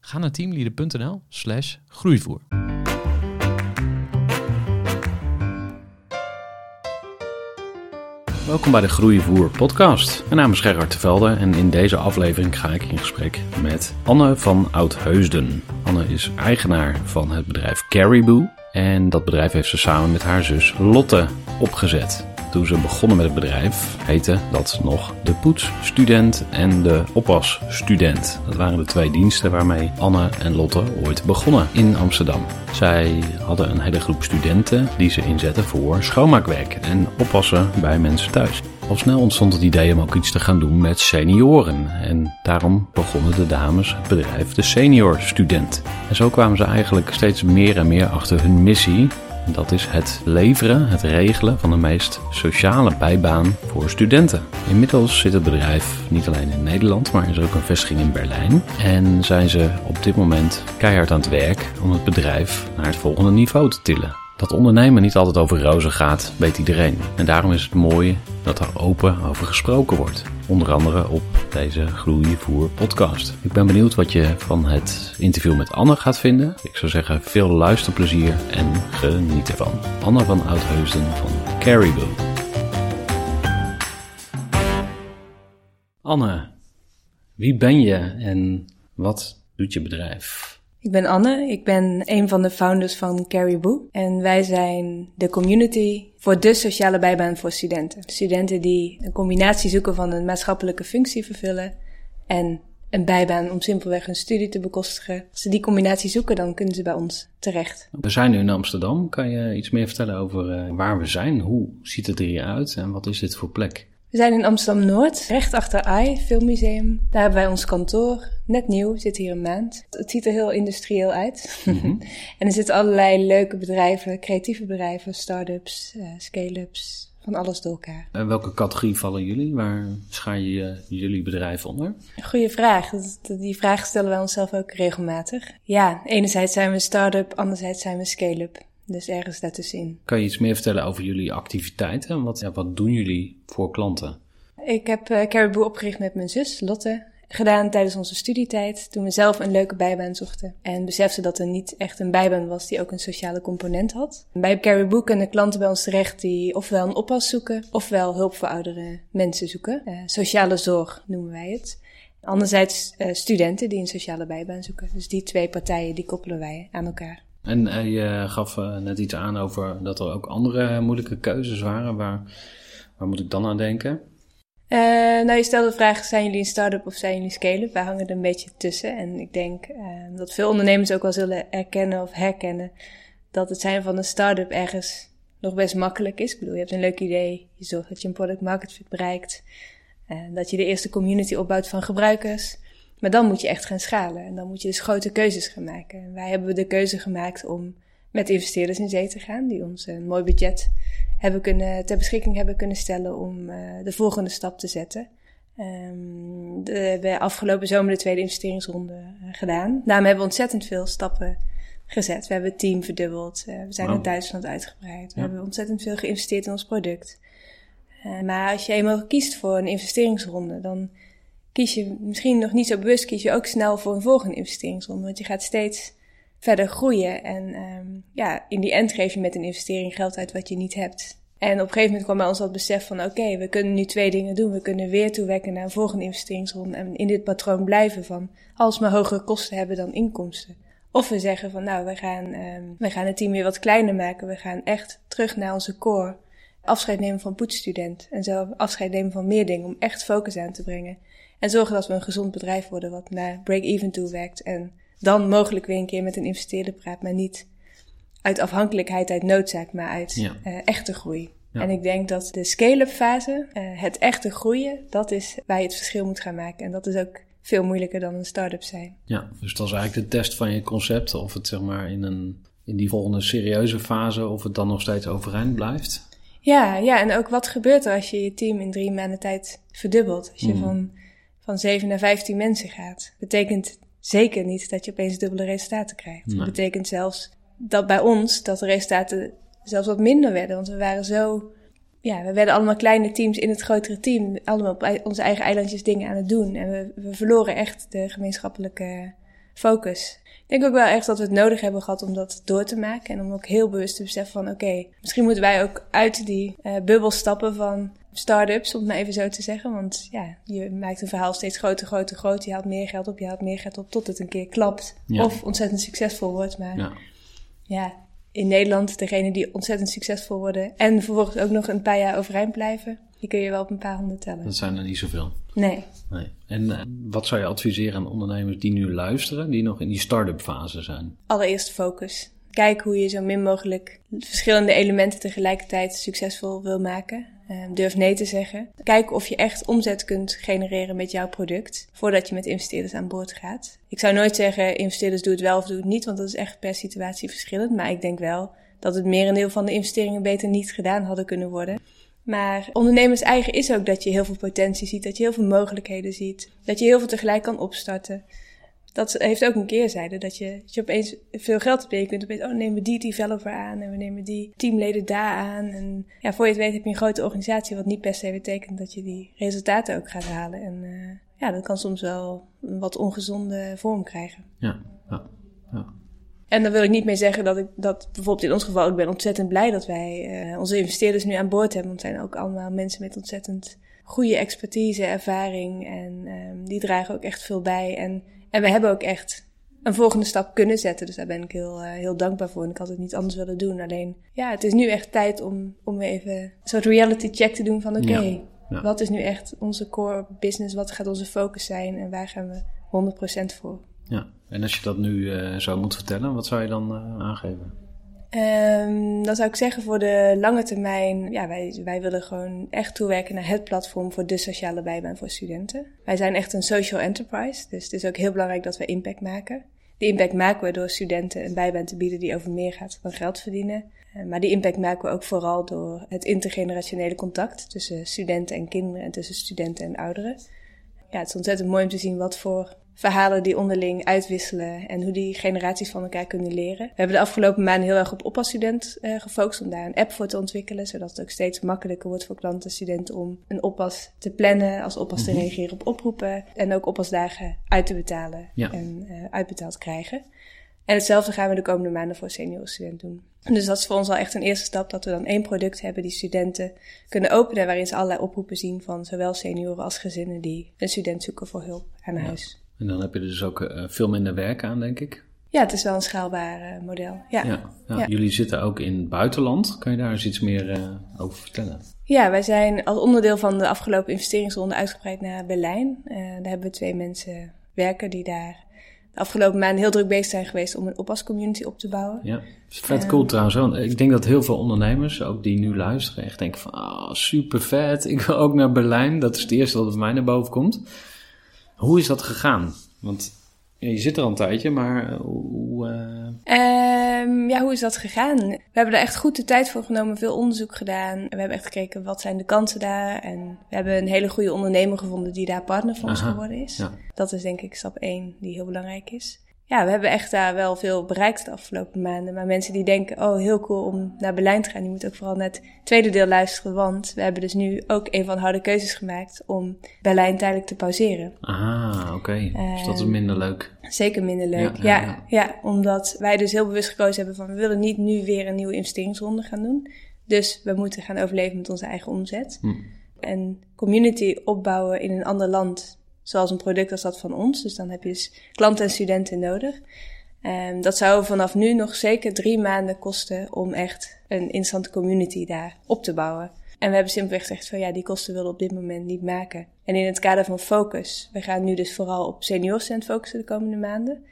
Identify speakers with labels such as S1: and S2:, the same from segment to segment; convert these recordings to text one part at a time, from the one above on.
S1: Ga naar teamleader.nl slash groeivoer. Welkom bij de Groeivoer podcast. Mijn naam is Gerard Velde en in deze aflevering ga ik in gesprek met Anne van Oudheusden. Anne is eigenaar van het bedrijf Caribou en dat bedrijf heeft ze samen met haar zus Lotte opgezet. Toen ze begonnen met het bedrijf heette dat nog de poetsstudent en de oppasstudent. Dat waren de twee diensten waarmee Anne en Lotte ooit begonnen in Amsterdam. Zij hadden een hele groep studenten die ze inzetten voor schoonmaakwerk en oppassen bij mensen thuis. Al snel ontstond het idee om ook iets te gaan doen met senioren. En daarom begonnen de dames het bedrijf De Senior Student. En zo kwamen ze eigenlijk steeds meer en meer achter hun missie dat is het leveren, het regelen van de meest sociale bijbaan voor studenten. Inmiddels zit het bedrijf niet alleen in Nederland, maar is er ook een vestiging in Berlijn. En zijn ze op dit moment keihard aan het werk om het bedrijf naar het volgende niveau te tillen. Dat ondernemen niet altijd over rozen gaat, weet iedereen. En daarom is het mooi dat er open over gesproken wordt. Onder andere op deze Groeivoer podcast. Ik ben benieuwd wat je van het interview met Anne gaat vinden. Ik zou zeggen veel luisterplezier en geniet ervan. Anne van Oudheusden van Caribou. Anne, wie ben je en wat doet je bedrijf?
S2: Ik ben Anne, ik ben een van de founders van Caribou. En wij zijn de community voor de sociale bijbaan voor studenten. Studenten die een combinatie zoeken van een maatschappelijke functie vervullen en een bijbaan om simpelweg hun studie te bekostigen. Als ze die combinatie zoeken, dan kunnen ze bij ons terecht.
S1: We zijn nu in Amsterdam. Kan je iets meer vertellen over eh, waar we zijn? Hoe ziet het er hier uit en wat is dit voor plek?
S2: We zijn in Amsterdam-Noord, recht achter AI, Filmmuseum. Daar hebben wij ons kantoor, net nieuw, zit hier een maand. Het ziet er heel industrieel uit. Mhm. en er zitten allerlei leuke bedrijven, creatieve bedrijven, start-ups, uh, scale-ups, van alles door elkaar.
S1: En welke categorie vallen jullie? Waar schaar je jullie bedrijf onder?
S2: Goeie vraag. Die vraag stellen wij onszelf ook regelmatig. Ja, enerzijds zijn we een start-up, anderzijds zijn we scale-up. Dus ergens daartussenin.
S1: Kan je iets meer vertellen over jullie activiteiten? Wat, ja, wat doen jullie voor klanten?
S2: Ik heb uh, Caribou opgericht met mijn zus Lotte. Gedaan tijdens onze studietijd, toen we zelf een leuke bijbaan zochten. En beseften dat er niet echt een bijbaan was die ook een sociale component had. Bij Caribou kunnen klanten bij ons terecht die ofwel een oppas zoeken, ofwel hulp voor oudere mensen zoeken. Uh, sociale zorg noemen wij het. Anderzijds uh, studenten die een sociale bijbaan zoeken. Dus die twee partijen die koppelen wij aan elkaar.
S1: En uh, je gaf uh, net iets aan over dat er ook andere moeilijke keuzes waren. Waar, waar moet ik dan aan denken?
S2: Uh, nou, je stelde de vraag, zijn jullie een start-up of zijn jullie scale-up? Wij hangen er een beetje tussen. En ik denk dat veel ondernemers ook wel zullen erkennen of herkennen dat het zijn van een start-up ergens nog best makkelijk is. Ik bedoel, je hebt een leuk idee, je zorgt dat je een product market fit bereikt. dat je de eerste community opbouwt van gebruikers. Maar dan moet je echt gaan schalen en dan moet je dus grote keuzes gaan maken. En wij hebben de keuze gemaakt om met investeerders in zee te gaan, die ons een mooi budget hebben kunnen, ter beschikking hebben kunnen stellen om uh, de volgende stap te zetten. Um, de, we hebben afgelopen zomer de tweede investeringsronde uh, gedaan. Daarom hebben we ontzettend veel stappen gezet. We hebben het team verdubbeld. Uh, we zijn wow. naar Duitsland uitgebreid. We ja. hebben ontzettend veel geïnvesteerd in ons product. maar als je eenmaal kiest voor een investeringsronde, dan kies je misschien nog niet zo bewust, kies je ook snel voor een volgende investeringsronde. Want je gaat steeds verder groeien. En um, ja, in die end geef je met een investering geld uit wat je niet hebt. En op een gegeven moment kwam bij ons dat besef van oké, we kunnen nu twee dingen doen. We kunnen weer toewerken naar een volgende investeringsronde en in dit patroon blijven van alsmaar hogere kosten hebben dan inkomsten. Of we zeggen van nou, we gaan, um, we gaan het team weer wat kleiner maken. We gaan echt terug naar onze core. Afscheid nemen van poetsstudent. En zo afscheid nemen van meer dingen om echt focus aan te brengen. En zorgen dat we een gezond bedrijf worden wat naar break-even toe werkt. En dan mogelijk weer een keer met een investeerder praat, maar niet uit afhankelijkheid, uit noodzaak, maar uit ja. uh, echte groei. Ja. En ik denk dat de scale-up fase, uh, het echte groeien, dat is waar je het verschil moet gaan maken. En dat is ook veel moeilijker dan een start-up zijn.
S1: Ja, dus dat is eigenlijk de test van je concept. Of het zeg maar in, een, in die volgende serieuze fase, of het dan nog steeds overeind blijft.
S2: Ja, ja, en ook wat gebeurt er als je je team in drie maanden tijd verdubbelt? Als je mm. van, van 7 naar 15 mensen gaat. Betekent zeker niet dat je opeens dubbele resultaten krijgt. Nee. Dat betekent zelfs dat bij ons dat de resultaten zelfs wat minder werden. Want we waren zo ja, we werden allemaal kleine teams in het grotere team. Allemaal op onze eigen eilandjes dingen aan het doen. En we, we verloren echt de gemeenschappelijke focus. Ik denk ook wel echt dat we het nodig hebben gehad om dat door te maken. En om ook heel bewust te beseffen van oké, okay, misschien moeten wij ook uit die uh, bubbel stappen van start-ups, om het maar even zo te zeggen. Want ja, je maakt een verhaal steeds groter, groter, groter. Je haalt meer geld op, je haalt meer geld op, tot het een keer klapt. Ja. Of ontzettend succesvol wordt. Maar ja, ja in Nederland, degene die ontzettend succesvol worden en vervolgens ook nog een paar jaar overeind blijven, die kun je wel op een paar honderd tellen.
S1: Dat zijn er niet zoveel.
S2: Nee.
S1: nee. En uh, wat zou je adviseren aan ondernemers die nu luisteren, die nog in die start-up fase zijn?
S2: Allereerst focus. Kijk hoe je zo min mogelijk verschillende elementen tegelijkertijd succesvol wil maken. Uh, durf nee te zeggen. Kijk of je echt omzet kunt genereren met jouw product voordat je met investeerders aan boord gaat. Ik zou nooit zeggen investeerders doe het wel of doe het niet, want dat is echt per situatie verschillend. Maar ik denk wel dat het merendeel van de investeringen beter niet gedaan hadden kunnen worden. Maar ondernemers eigen is ook dat je heel veel potentie ziet, dat je heel veel mogelijkheden ziet, dat je heel veel tegelijk kan opstarten dat heeft ook een keerzijde. Dat je, dat je opeens veel geld hebt en je kunt opeens, oh, nemen we die developer aan en we nemen die teamleden daar aan. En ja, voor je het weet heb je een grote organisatie, wat niet per se betekent dat je die resultaten ook gaat halen. En uh, ja, dat kan soms wel een wat ongezonde vorm krijgen.
S1: Ja, ja, ja.
S2: En daar wil ik niet mee zeggen dat ik dat bijvoorbeeld in ons geval, ik ben ontzettend blij dat wij uh, onze investeerders nu aan boord hebben. Want het zijn ook allemaal mensen met ontzettend goede expertise, ervaring en um, die dragen ook echt veel bij. En en we hebben ook echt een volgende stap kunnen zetten. Dus daar ben ik heel, uh, heel dankbaar voor. En ik had het niet anders willen doen. Alleen, ja, het is nu echt tijd om, om even een soort reality check te doen van oké, okay, ja, ja. wat is nu echt onze core business? Wat gaat onze focus zijn? En waar gaan we 100% voor?
S1: Ja, en als je dat nu uh, zou moeten vertellen, wat zou je dan uh, aangeven?
S2: Um, dan zou ik zeggen voor de lange termijn, ja, wij, wij willen gewoon echt toewerken naar het platform voor de sociale bijbaan voor studenten. Wij zijn echt een social enterprise, dus het is ook heel belangrijk dat we impact maken. Die impact maken we door studenten een bijbaan te bieden die over meer gaat dan geld verdienen. Uh, maar die impact maken we ook vooral door het intergenerationele contact tussen studenten en kinderen en tussen studenten en ouderen. Ja, het is ontzettend mooi om te zien wat voor verhalen die onderling uitwisselen en hoe die generaties van elkaar kunnen leren. We hebben de afgelopen maanden heel erg op oppasstudent uh, gefocust om daar een app voor te ontwikkelen, zodat het ook steeds makkelijker wordt voor klanten studenten om een oppas te plannen, als oppas te mhm. reageren op oproepen en ook oppasdagen uit te betalen ja. en uh, uitbetaald krijgen. En hetzelfde gaan we de komende maanden voor seniorenstudenten doen. Dus dat is voor ons al echt een eerste stap, dat we dan één product hebben die studenten kunnen openen, waarin ze allerlei oproepen zien van zowel senioren als gezinnen die een student zoeken voor hulp aan ja.
S1: En dan heb je dus ook uh, veel minder werk aan, denk ik.
S2: Ja, het is wel een schaalbaar uh, model. Ja.
S1: Ja, ja. Jullie zitten ook in het buitenland. Kan je daar eens iets meer uh, over vertellen?
S2: Ja, wij zijn als onderdeel van de afgelopen investeringsronde uitgebreid naar Berlijn. daar hebben we twee mensen werken die daar de afgelopen maanden heel druk bezig zijn geweest om een oppascommunity op te bouwen.
S1: Ja, vet cool trouwens. Want ik denk dat heel veel ondernemers, ook die nu luisteren, echt denken van, oh, super vet. Ik wil ook naar Berlijn. Dat is het eerste wat bij mij naar boven komt. Hoe is dat gegaan? Want ja, je zit er al een tijdje, maar eh, hoe...
S2: Uh... Um, ja, hoe is dat gegaan? We hebben er echt goed de tijd voor genomen, veel onderzoek gedaan. We hebben echt gekeken wat zijn de kansen daar. En we hebben een hele goede ondernemer gevonden die daar partner van ons geworden is. Ja. Dat is denk ik stap 1 die heel belangrijk is ja, we hebben echt daar wel veel bereikt de afgelopen maanden. Maar mensen die denken, oh heel cool om naar Berlijn te gaan, die moeten ook vooral naar het tweede deel luisteren. Want we hebben dus nu ook een van de harde keuzes gemaakt om Berlijn tijdelijk te pauzeren.
S1: Ah, oké. Okay. dus dat is ehm, minder leuk.
S2: Zeker minder leuk, ja, ja, ja, Omdat wij dus heel bewust gekozen hebben van, we willen niet nu weer een nieuwe investeringsronde gaan doen. Dus we moeten gaan overleven met onze eigen omzet. Hm. En community opbouwen in een ander land zoals een product als dat van ons. Dus dan heb je dus klanten en studenten nodig. Um, dat zou vanaf nu nog zeker drie maanden kosten om echt een instant community daar op te bouwen. En we hebben simpelweg gezegd van ja, die kosten willen we op dit moment niet maken. En in het kader van focus, we gaan nu dus vooral op seniorstudent focussen de komende maanden.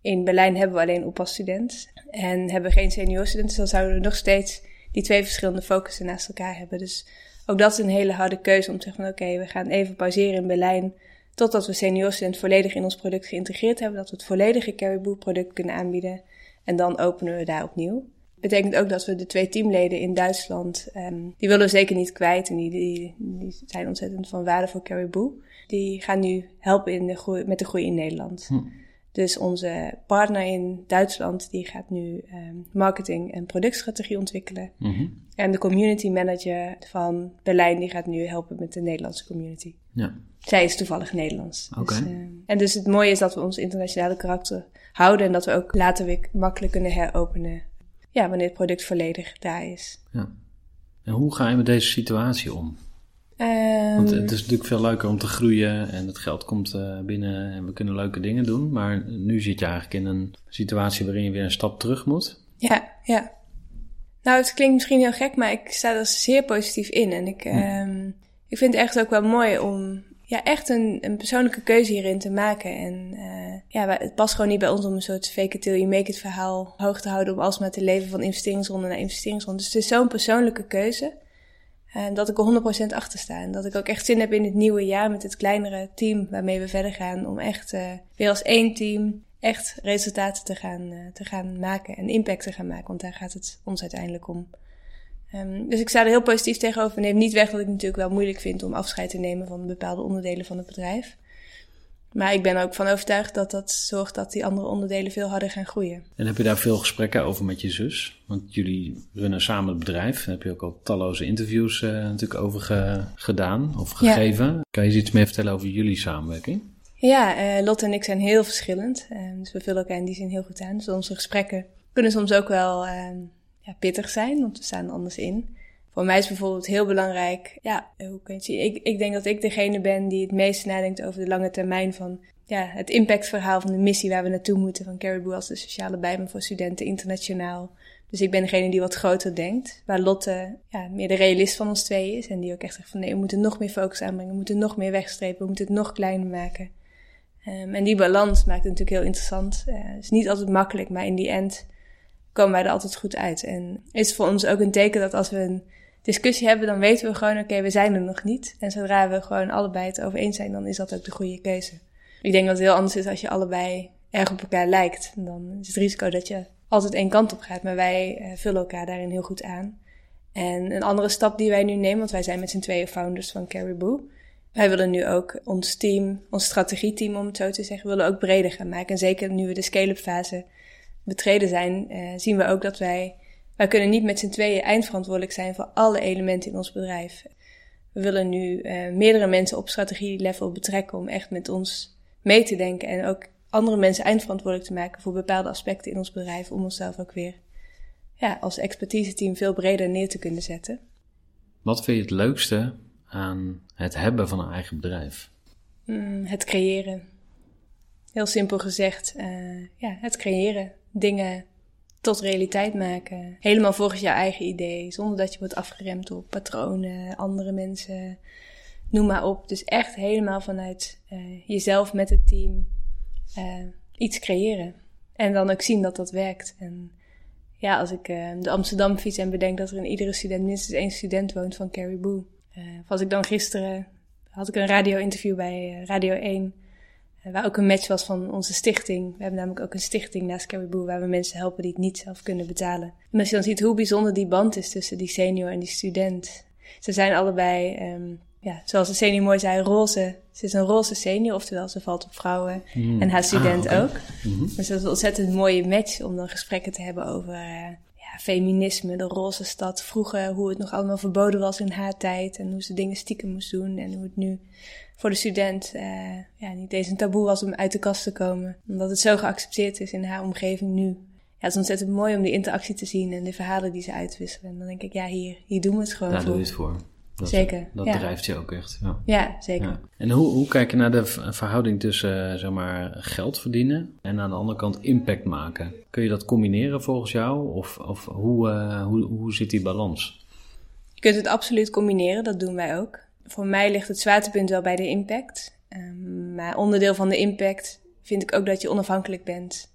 S2: In Berlijn hebben we alleen oppasstudent en hebben we geen seniorstudent, dus dan zouden we nog steeds die twee verschillende focussen naast elkaar hebben. Dus ook dat is een hele harde keuze om te zeggen van oké, we gaan even pauzeren in Berlijn totdat we seniorstudent volledig in ons product geïntegreerd hebben, dat we het volledige Caribou product kunnen aanbieden en dan openen we daar opnieuw betekent ook dat we de twee teamleden in Duitsland, um, die willen we zeker niet kwijt. En die, die, die, zijn ontzettend van waarde voor Caribou. Die gaan nu helpen in de groei, met de groei in Nederland. Hm. Dus onze partner in Duitsland, die gaat nu um, marketing en productstrategie ontwikkelen. Mm En de community manager van Berlijn, die gaat nu helpen met de Nederlandse community. Ja. Zij is toevallig Nederlands. Okay. Dus, uh, en dus het mooie is dat we ons internationale karakter houden en dat we ook later weer makkelijk kunnen heropenen ja, wanneer het product volledig daar is. Ja.
S1: En hoe ga je met deze situatie om? Want het is natuurlijk veel leuker om te groeien en het geld komt uh, binnen en we kunnen leuke dingen doen. Maar nu zit je eigenlijk in een situatie waarin je weer een stap terug moet.
S2: Ja, ja. Nou, het klinkt misschien heel gek, maar ik sta er zeer positief in. En ik, um, ik vind het echt ook wel mooi om ja, echt een, een persoonlijke keuze hierin te maken. En uh, ja, het past gewoon niet bij ons om een soort fake it till you make it verhaal hoog te houden. Om alsmaar te leven van investeringsronde naar investeringsronde. Dus het is zo'n persoonlijke keuze. En dat ik er 100% achter sta. En dat ik ook echt zin heb in het nieuwe jaar met het kleinere team waarmee we verder gaan. Om echt uh, weer als één team echt resultaten te gaan, uh, te gaan maken en impact te gaan maken. Want daar gaat het ons uiteindelijk om. Um, dus ik sta er heel positief tegenover. Neem niet weg dat ik natuurlijk wel moeilijk vind om afscheid te nemen van bepaalde onderdelen van het bedrijf. Maar ik ben ook van overtuigd dat dat zorgt dat die andere onderdelen veel harder gaan groeien.
S1: En heb je daar veel gesprekken over met je zus? Want jullie runnen samen het bedrijf. Daar heb je ook al talloze interviews uh, natuurlijk over gedaan of gegeven. Kan je iets meer vertellen over jullie samenwerking?
S2: Ja, uh, Lotte en ik zijn heel verschillend. Uh, dus we vullen elkaar in die zin heel goed aan. Dus onze gesprekken kunnen soms ook wel ehm, ja, pittig zijn, want we staan anders in. Voor mij is bijvoorbeeld heel belangrijk, ja, hoe kun je het zien? Ik, ik denk dat ik degene ben die het meest nadenkt over de lange termijn van ja, het impactverhaal van de missie waar we naartoe moeten van Caribou als de sociale bijbel voor studenten internationaal. Dus ik ben degene die wat groter denkt, waar Lotte ja, meer de realist van ons twee is en die ook echt zegt van nee, we moeten nog meer focus aanbrengen, we moeten nog meer wegstrepen, we moeten het nog kleiner maken. Um, en die balans maakt het natuurlijk heel interessant. Uh, het is niet altijd makkelijk, maar in die end komen wij er altijd goed uit. En is voor ons ook een teken dat als we een discussie hebben, dan weten we gewoon, oké, we zijn er nog niet. En zodra we gewoon allebei het over eens zijn, dan is dat ook de goede keuze. Ik denk dat het heel anders is als je allebei erg op elkaar lijkt. Dan is het risico dat je altijd één kant op gaat. Maar wij uh, vullen elkaar daarin heel goed aan. En een andere stap die wij nu nemen, want wij zijn met z'n tweeën founders van Caribou. Wij willen nu ook ons team, ons strategieteam om het zo te zeggen, willen ook breder gaan maken. En zeker nu we de scale-up fase betreden zijn, uh, zien we ook dat wij, wij kunnen niet met z'n tweeën eindverantwoordelijk zijn voor alle elementen in ons bedrijf. We willen nu uh, meerdere mensen op strategie-level betrekken om echt met ons mee te denken en ook andere mensen eindverantwoordelijk te maken voor bepaalde aspecten in ons bedrijf, om onszelf ook weer ja, als expertise-team veel breder neer te kunnen zetten.
S1: Wat vind je het leukste aan het hebben van een eigen bedrijf?
S2: Mm, het creëren. Heel simpel gezegd, uh, ja, het creëren dingen tot realiteit maken. Helemaal volgens jouw eigen idee, zonder dat je wordt afgeremd op patronen, andere mensen, noem maar op. Dus echt helemaal vanuit uh, jezelf met het team uh, iets creëren. En dan ook zien dat dat werkt. En ja, als ik uh, de Amsterdam fiets en bedenk dat er in iedere student minstens één student woont van Caribou. of als ik dan gisteren had ik een radio-interview bij Radio 1 eh, waar ook een match was van onze stichting. We hebben namelijk ook een stichting naast Caribou waar we mensen helpen die het niet zelf kunnen betalen. En als je dan ziet hoe bijzonder die band is tussen die senior en die student. Ze zijn allebei, um, ja, zoals de senior mooi zei, roze. Ze is een roze senior, oftewel ze valt op vrouwen. Mm. En haar student ah, ook. Mm Dus dat is een ontzettend mooie match om dan gesprekken te hebben over uh, ja, feminisme, de roze stad. Vroeger, hoe het nog allemaal verboden was in haar tijd. En hoe ze dingen stiekem moest doen. En hoe het nu voor de student uh, ja, niet eens een taboe was om uit de kast te komen. Omdat het zo geaccepteerd is in haar omgeving nu. Ja, het is ontzettend mooi om die interactie te zien en de verhalen die ze uitwisselen. En dan denk ik, ja, hier, hier doen we het gewoon
S1: Daar
S2: voor.
S1: doe je het voor. Dat,
S2: zeker.
S1: Dat
S2: ja.
S1: drijft je ook echt. Ja,
S2: ja zeker. Ja.
S1: En hoe, hoe kijk je naar de verhouding tussen zeg maar, geld verdienen en aan de andere kant impact maken? Kun je dat combineren volgens jou? Of, of hoe, uh, hoe, hoe zit die balans?
S2: Je kunt het absoluut combineren, dat doen wij ook. Voor mij ligt het zwaartepunt wel bij de impact. Um, maar onderdeel van de impact vind ik ook dat je onafhankelijk bent.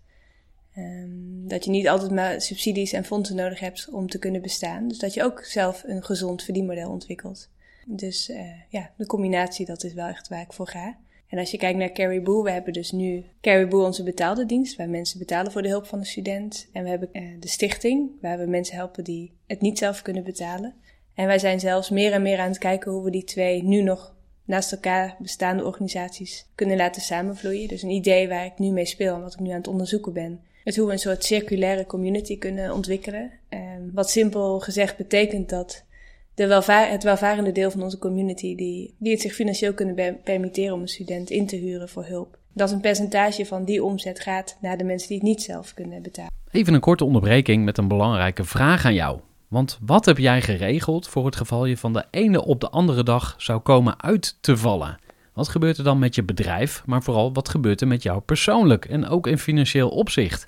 S2: Um, dat je niet altijd maar subsidies en fondsen nodig hebt om te kunnen bestaan. Dus dat je ook zelf een gezond verdienmodel ontwikkelt. Dus uh, ja, de combinatie, dat is wel echt waar ik voor ga. En als je kijkt naar Caribou, we hebben dus nu Caribou onze betaalde dienst, waar mensen betalen voor de hulp van de student. En we hebben uh, de stichting, waar we mensen helpen die het niet zelf kunnen betalen. En wij zijn zelfs meer en meer aan het kijken hoe we die twee nu nog naast elkaar bestaande organisaties kunnen laten samenvloeien. Dus een idee waar ik nu mee speel en wat ik nu aan het onderzoeken ben. Het hoe we een soort circulaire community kunnen ontwikkelen. Um, wat simpel gezegd betekent dat de welvaar, het welvarende deel van onze community, die, die het zich financieel kunnen permitteren om een student in te huren voor hulp, dat een percentage van die omzet gaat naar de mensen die het niet zelf kunnen betalen.
S3: Even een korte onderbreking met een belangrijke vraag aan jou. Want wat heb jij geregeld voor het geval je van de ene op de andere dag zou komen uit te vallen? Wat gebeurt er dan met je bedrijf, maar vooral wat gebeurt er met jou persoonlijk en ook in financieel opzicht?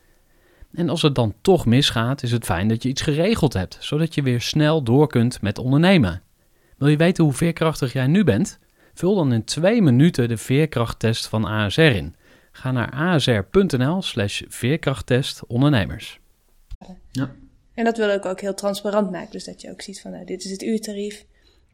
S3: En als het dan toch misgaat, is het fijn dat je iets geregeld hebt, zodat je weer snel door kunt met ondernemen. Wil je weten hoe veerkrachtig jij nu bent? Vul dan in twee minuten de veerkrachttest van ASR in. Ga naar asr.nl slash veerkrachttest ondernemers.
S2: Ja. En dat wil ik ook heel transparant maken. Dus dat je ook ziet van nou, dit is het uurtarief.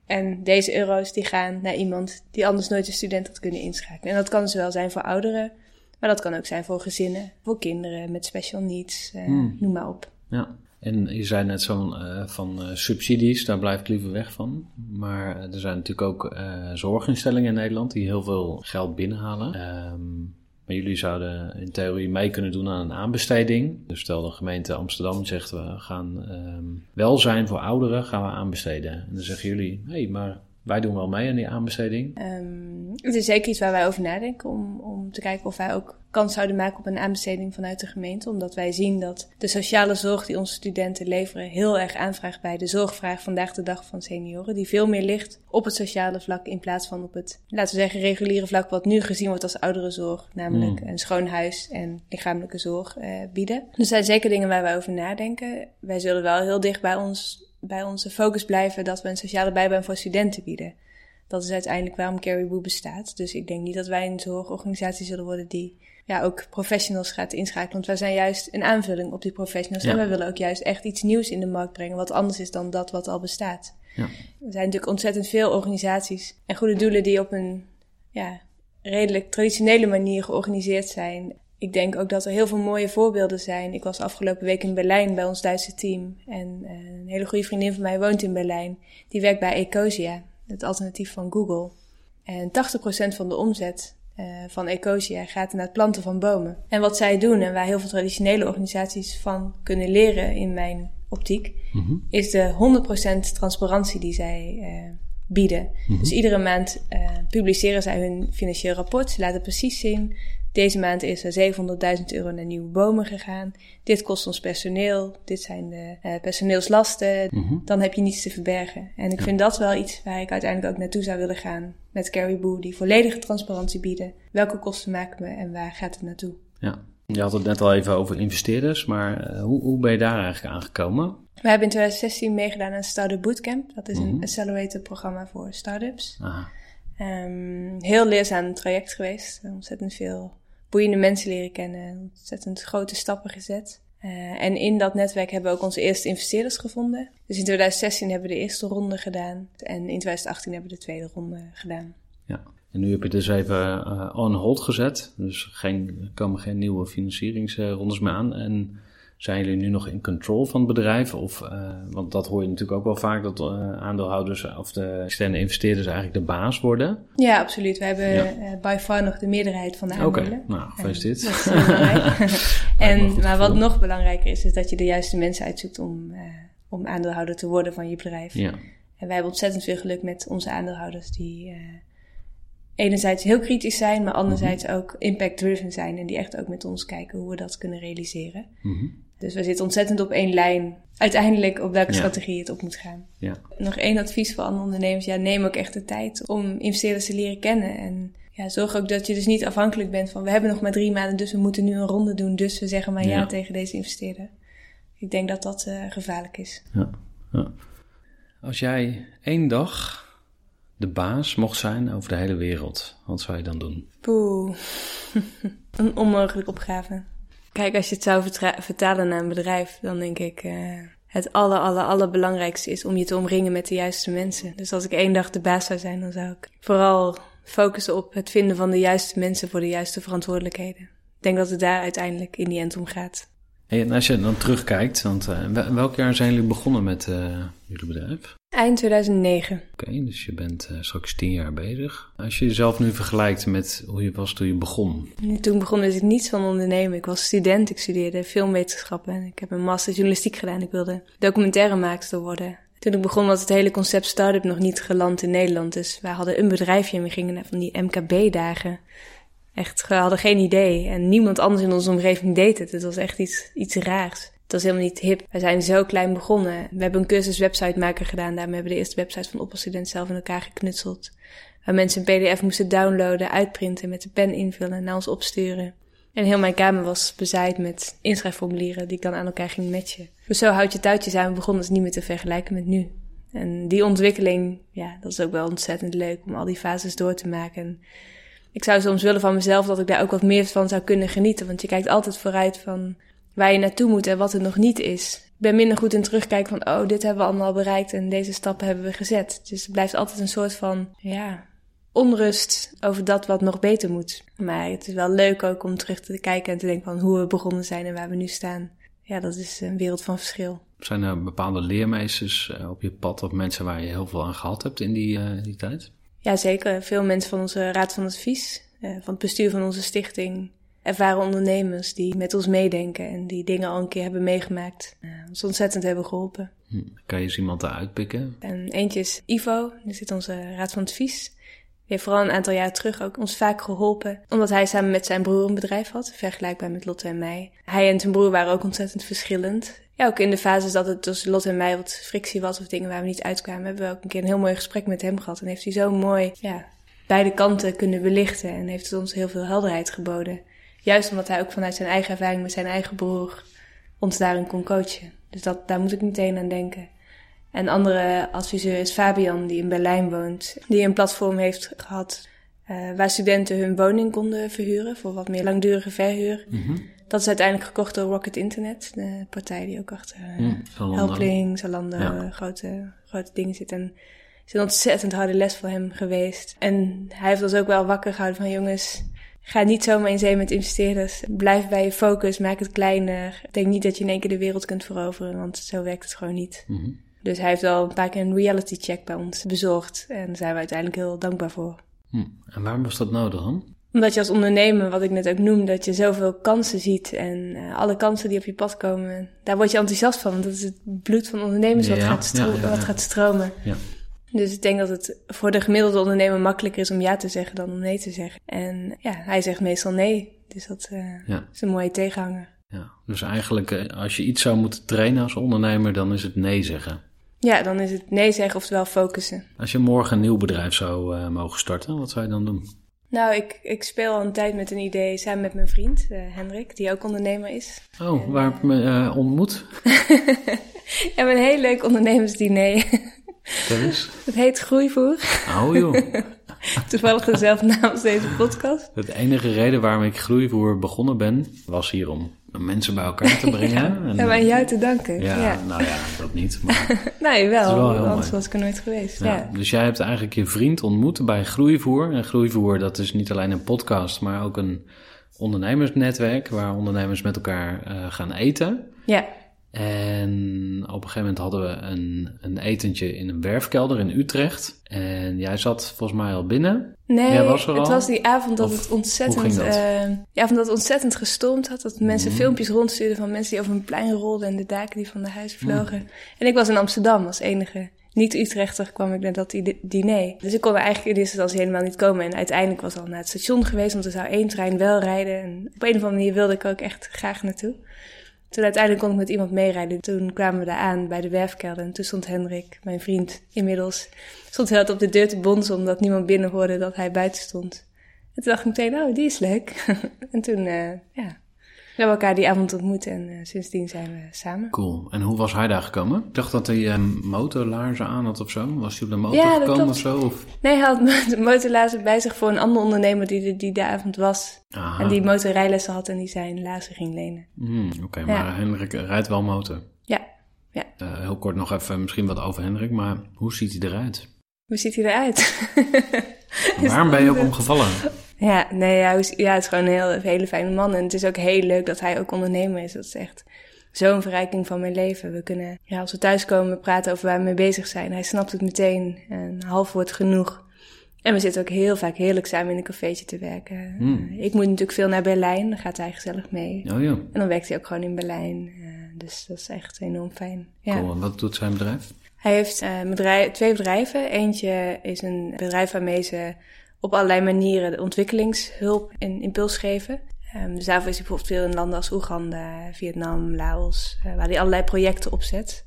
S2: En deze euro's die gaan naar iemand die anders nooit een student had kunnen inschakelen. En dat kan zowel zijn voor ouderen, maar dat kan ook zijn voor gezinnen, voor kinderen met special needs, uh, hmm. noem maar op.
S1: Ja, en je zei net zo uh, van uh, subsidies, daar blijf ik liever weg van. Maar er zijn natuurlijk ook zorginstellingen in Nederland die heel veel geld binnenhalen. Um, maar jullie zouden in theorie mee kunnen doen aan een aanbesteding. Dus stel de gemeente Amsterdam zegt we gaan um, welzijn voor ouderen gaan we aanbesteden. En dan zeggen jullie, hé, hey, maar wij doen wel mee aan die aanbesteding.
S2: Um, het is zeker iets waar wij over nadenken om, om te kijken of wij ook kans zouden maken op een aanbesteding vanuit de gemeente. Omdat wij zien dat de sociale zorg die onze studenten leveren heel erg aanvraagt bij de zorgvraag vandaag de dag van senioren. Die veel meer ligt op het sociale vlak in plaats van op het, laten we zeggen, reguliere vlak wat nu gezien wordt als ouderenzorg. Namelijk mm. een schoon huis en lichamelijke zorg uh, bieden. Dus er zijn zeker dingen waar wij over nadenken. Wij zullen wel heel dicht bij ons bij onze focus blijven dat we een sociale bijbaan voor studenten bieden. Dat is uiteindelijk waarom Caribou bestaat. Dus ik denk niet dat wij een zorgorganisatie zullen worden die ja, ook professionals gaat inschakelen. Want wij zijn juist een aanvulling op die professionals. En wij willen ook juist echt iets nieuws in de markt brengen, wat anders is dan dat wat al bestaat. Ja. Er zijn natuurlijk ontzettend veel organisaties en goede doelen die op een ja, redelijk traditionele manier georganiseerd zijn. Ik denk ook dat er heel veel mooie voorbeelden zijn. Ik was afgelopen week in Berlijn bij ons Duitse team. En uh, een hele goede vriendin van mij woont in Berlijn. Die werkt bij Ecosia, het alternatief van Google. En 80% van de omzet uh, van Ecosia gaat naar het planten van bomen. En wat zij doen, en waar heel veel traditionele organisaties van kunnen leren in mijn optiek, mm -hmm. is de 100% transparantie die zij uh, bieden. Mm -hmm. Dus iedere maand publiceren zij hun financieel rapport. Ze laten precies zien deze maand is er 700.000 euro naar nieuwe bomen gegaan. Dit kost ons personeel. Dit zijn de uh, personeelslasten. Mm -hmm. Dan heb je niets te verbergen. En ik ja. vind dat wel iets waar ik uiteindelijk ook naartoe zou willen gaan. Met Caribou, die volledige transparantie bieden. Welke kosten maken we en waar gaat het naartoe?
S1: Ja, je had het net al even over investeerders. Maar uh, hoe, hoe ben je daar eigenlijk aangekomen?
S2: We hebben in 2016 meegedaan aan Startup Bootcamp. Dat is mm -hmm. een accelerator programma voor startups. Um, heel leerzaam traject geweest. Ontzettend veel boeiende mensen leren kennen. Ontzettend grote stappen gezet. Uh, en in dat netwerk hebben we ook onze eerste investeerders gevonden. Dus in 2016 hebben we de eerste ronde gedaan. En in 2018 hebben we de tweede ronde gedaan.
S1: Ja, en nu heb je dus even uh, on hold gezet. Dus geen, er komen geen nieuwe financieringsrondes meer aan. En Zijn jullie nu nog in control van het bedrijf? Of, uh, want dat hoor je natuurlijk ook wel vaak, dat uh, aandeelhouders of de externe investeerders eigenlijk de baas worden.
S2: Ja, absoluut. We hebben ja. uh, by far nog de meerderheid van de aandelen.
S1: Oké, nou, gefeliciteerd.
S2: Is belangrijk. en, maar wat nog belangrijker is, is dat je de juiste mensen uitzoekt om, om aandeelhouder te worden van je bedrijf.
S1: Ja.
S2: En wij hebben ontzettend veel geluk met onze aandeelhouders die enerzijds heel kritisch zijn, maar anderzijds -hmm. ook impact-driven zijn. En die echt ook met ons kijken hoe we dat kunnen realiseren.
S1: Mm -hmm.
S2: Dus we zitten ontzettend op één lijn. Uiteindelijk op welke ja. strategie het op moet gaan.
S1: Ja.
S2: Nog één advies voor andere ondernemers. Ja, neem ook echt de tijd om investeerders te leren kennen. En ja, zorg ook dat je dus niet afhankelijk bent van... we hebben nog maar drie maanden, dus we moeten nu een ronde doen. Dus we zeggen maar ja, ja tegen deze investeerder. Ik denk dat dat uh, gevaarlijk is.
S1: Ja. ja. Als jij één dag de baas mocht zijn over de hele wereld, wat zou je dan doen?
S2: Poeh, een onmogelijke opgave. Kijk, als je het zou vertalen naar een bedrijf, dan denk ik... Uh, het aller, aller, allerbelangrijkste is om je te omringen met de juiste mensen. Dus als ik één dag de baas zou zijn, dan zou ik vooral focussen op het vinden van de juiste mensen voor de juiste verantwoordelijkheden. Ik denk dat het daar uiteindelijk in die end om gaat.
S1: En als je dan terugkijkt, want uh, welk jaar zijn jullie begonnen met uh, jullie bedrijf?
S2: Eind 2009.
S1: Oké, okay, dus je bent uh, straks tien jaar bezig. Als je jezelf nu vergelijkt met hoe je was toen je begon.
S2: Toen begon wist ik niets van ondernemen. Ik was student, ik studeerde filmwetenschappen en ik heb een master journalistiek gedaan. Ik wilde documentairemaakster worden. Toen ik begon was het hele concept start-up nog niet geland in Nederland. Dus wij hadden een bedrijfje en we gingen naar van die MKB-dagen. Echt, we hadden geen idee. En niemand anders in onze omgeving deed het. Het was echt iets, iets raars. Het was helemaal niet hip. We zijn zo klein begonnen. We hebben een cursus websitemaker gedaan. Daarmee hebben we de eerste website van Oppelstudent zelf in elkaar geknutseld. Waar mensen een pdf moesten downloaden, uitprinten, met de pen invullen en naar ons opsturen. En heel mijn kamer was bezaaid met inschrijfformulieren die ik dan aan elkaar ging matchen. Dus zo houd je touwtjes aan. We begonnen dus niet meer te vergelijken met nu. En die ontwikkeling, ja, dat is ook wel ontzettend leuk om al die fases door te maken. Ik zou soms willen van mezelf dat ik daar ook wat meer van zou kunnen genieten. Want je kijkt altijd vooruit van waar je naartoe moet en wat er nog niet is. Ik ben minder goed in terugkijken van, oh, dit hebben we allemaal bereikt en deze stappen hebben we gezet. Dus het blijft altijd een soort van, ja, onrust over dat wat nog beter moet. Maar het is wel leuk ook om terug te kijken en te denken van hoe we begonnen zijn en waar we nu staan. Ja, dat is een wereld van verschil.
S1: Zijn er bepaalde leermeesters op je pad of mensen waar je heel veel aan gehad hebt in die, uh, die tijd?
S2: Ja, zeker. Veel mensen van onze raad van advies, uh, van het bestuur van onze stichting, ervaren ondernemers die met ons meedenken en die dingen al een keer hebben meegemaakt. Uh, ons ontzettend hebben geholpen.
S1: Hm. Kan je eens iemand eruit pikken?
S2: En eentje is Ivo, die zit onze raad van advies. Die heeft vooral een aantal jaar terug ook ons vaak geholpen. Omdat hij samen met zijn broer een bedrijf had, vergelijkbaar met Lotte en mij. Hij en zijn broer waren ook ontzettend verschillend. Ja, ook in de fases dat het tussen Lotte en mij wat frictie was of dingen waar we niet uitkwamen, hebben we ook een keer een heel mooi gesprek met hem gehad. En heeft hij zo mooi, ja, beide kanten kunnen belichten en heeft het ons heel veel helderheid geboden. Juist omdat hij ook vanuit zijn eigen ervaring met zijn eigen broer ons daarin kon coachen. Dus dat, daar moet ik meteen aan denken. En andere adviseur is Fabian, die in Berlijn woont. Die een platform heeft gehad uh, waar studenten hun woning konden verhuren voor wat meer langdurige verhuur.
S1: Mm -hmm.
S2: Dat is uiteindelijk gekocht door Rocket Internet, de partij die ook achter uh,
S1: mm.
S2: Helpling, Zalando, ja. grote, grote dingen zit. En het is een ontzettend harde les voor hem geweest. En hij heeft ons ook wel wakker gehouden van jongens, Ga niet zomaar in zee met investeerders. Blijf bij je focus, maak het kleiner. Denk niet dat je in één keer de wereld kunt veroveren, want zo werkt het gewoon niet.
S1: Mm -hmm.
S2: Dus hij heeft wel een paar keer een reality check bij ons bezorgd. En daar zijn we uiteindelijk heel dankbaar voor.
S1: Hm. En waarom was dat nodig dan?
S2: Omdat je als ondernemer, wat ik net ook noemde, dat je zoveel kansen ziet. En uh, alle kansen die op je pad komen, daar word je enthousiast van. Want dat is het bloed van ondernemers wat, gaat, stro-
S1: ja, ja, ja.
S2: wat gaat stromen.
S1: Ja.
S2: Dus ik denk dat het voor de gemiddelde ondernemer makkelijker is om ja te zeggen dan om nee te zeggen. En ja, hij zegt meestal nee. Dus dat uh,
S1: Ja.
S2: is een mooie tegenhanger.
S1: Ja. Dus eigenlijk, eh, als je iets zou moeten trainen als ondernemer, dan is het nee zeggen.
S2: Ja, dan is het nee zeggen, oftewel focussen.
S1: Als je morgen een nieuw bedrijf zou uh, mogen starten, wat zou je dan doen?
S2: Nou, ik, ik speel al een tijd met een idee samen met mijn vriend, uh, Hendrik, die ook ondernemer is.
S1: Oh, waar heb je me ontmoet?
S2: We hebben een heel leuk ondernemersdiner.
S1: Eens.
S2: Het heet Groeivoer.
S1: Oh joh.
S2: Toevallig dezelfde naam als deze podcast.
S1: De enige reden waarom ik groeivoer begonnen ben, was hier om mensen bij elkaar te brengen.
S2: ja,
S1: en,
S2: en aan jou te danken.
S1: ja,
S2: Ja,
S1: nou ja, dat niet. Maar,
S2: Nee, wel.
S1: Het wel heel
S2: anders was ik er nooit geweest.
S1: ja.
S2: Ja.
S1: Dus jij hebt eigenlijk je vriend ontmoet bij Groeivoer. En Groeivoer, dat is niet alleen een podcast, maar ook een ondernemersnetwerk waar ondernemers met elkaar eh, gaan eten.
S2: Ja,
S1: En op een gegeven moment hadden we een, een etentje in een werfkelder in Utrecht. En jij zat volgens mij al binnen.
S2: nee,
S1: was
S2: het
S1: al?
S2: was die avond dat
S1: Of
S2: het ontzettend,
S1: dat?
S2: die avond dat het ontzettend gestormd had. Dat mensen
S1: Mhm.
S2: filmpjes rondstuurden van mensen die over een plein rolden en de daken die van de huizen vlogen. En ik was in Amsterdam als enige. Niet-Utrechter kwam ik naar dat di- diner. Dus ik kon er eigenlijk in eerste instantie helemaal niet komen. En uiteindelijk was ik al naar het station geweest, want er zou één trein wel rijden. En op een of andere manier wilde ik ook echt graag naartoe. Toen uiteindelijk kon ik met iemand meerijden. Toen kwamen we daar aan bij de werfkelder. En toen stond Hendrik, mijn vriend inmiddels, stond heel op de deur te bonzen omdat niemand binnen hoorde dat hij buiten stond. En toen dacht ik meteen, oh, die is leuk. en toen, eh, ja, we hebben elkaar die avond ontmoet en eh, sindsdien zijn we samen.
S1: Cool. En hoe was hij daar gekomen? Ik dacht dat hij um, motorlaarzen aan had of zo. Was hij op de motor
S2: Ja,
S1: gekomen
S2: klopt.
S1: of zo? Of...
S2: Nee, hij had de motorlazer bij zich voor een andere ondernemer die, die de avond was.
S1: Aha.
S2: En die motorrijlessen had en die zijn lazer ging lenen.
S1: Hmm, Oké,
S2: Ja.
S1: maar Hendrik rijdt wel motor.
S2: Ja, ja.
S1: Eh, heel kort nog even misschien wat over Hendrik, maar hoe ziet hij eruit?
S2: Hoe ziet hij eruit?
S1: Waarom ben je op hem gevallen?
S2: Ja, nee, ja, hoe is- ja, het is gewoon een heel, hele fijne man. En het is ook heel leuk dat hij ook ondernemer is. Dat is echt zo'n verrijking van mijn leven. We kunnen, ja, als we thuiskomen, praten over waar we mee bezig zijn. Hij snapt het meteen. Een half woord genoeg. En we zitten ook heel vaak heerlijk samen in een cafeetje te werken.
S1: Hmm.
S2: Ik moet natuurlijk veel naar Berlijn. Dan gaat hij gezellig mee.
S1: Oh ja,
S2: En dan werkt hij ook gewoon in Berlijn. Eh, dus dat is echt enorm fijn. Ja.
S1: cool. En wat doet zijn bedrijf?
S2: Hij heeft eh, bedrijf, twee bedrijven. Eentje is een bedrijf waarmee ze op allerlei manieren de ontwikkelingshulp en impuls geven. Ehm, dus daarvoor is hij bijvoorbeeld veel in landen als Oeganda, Vietnam, Laos, eh, waar hij allerlei projecten opzet.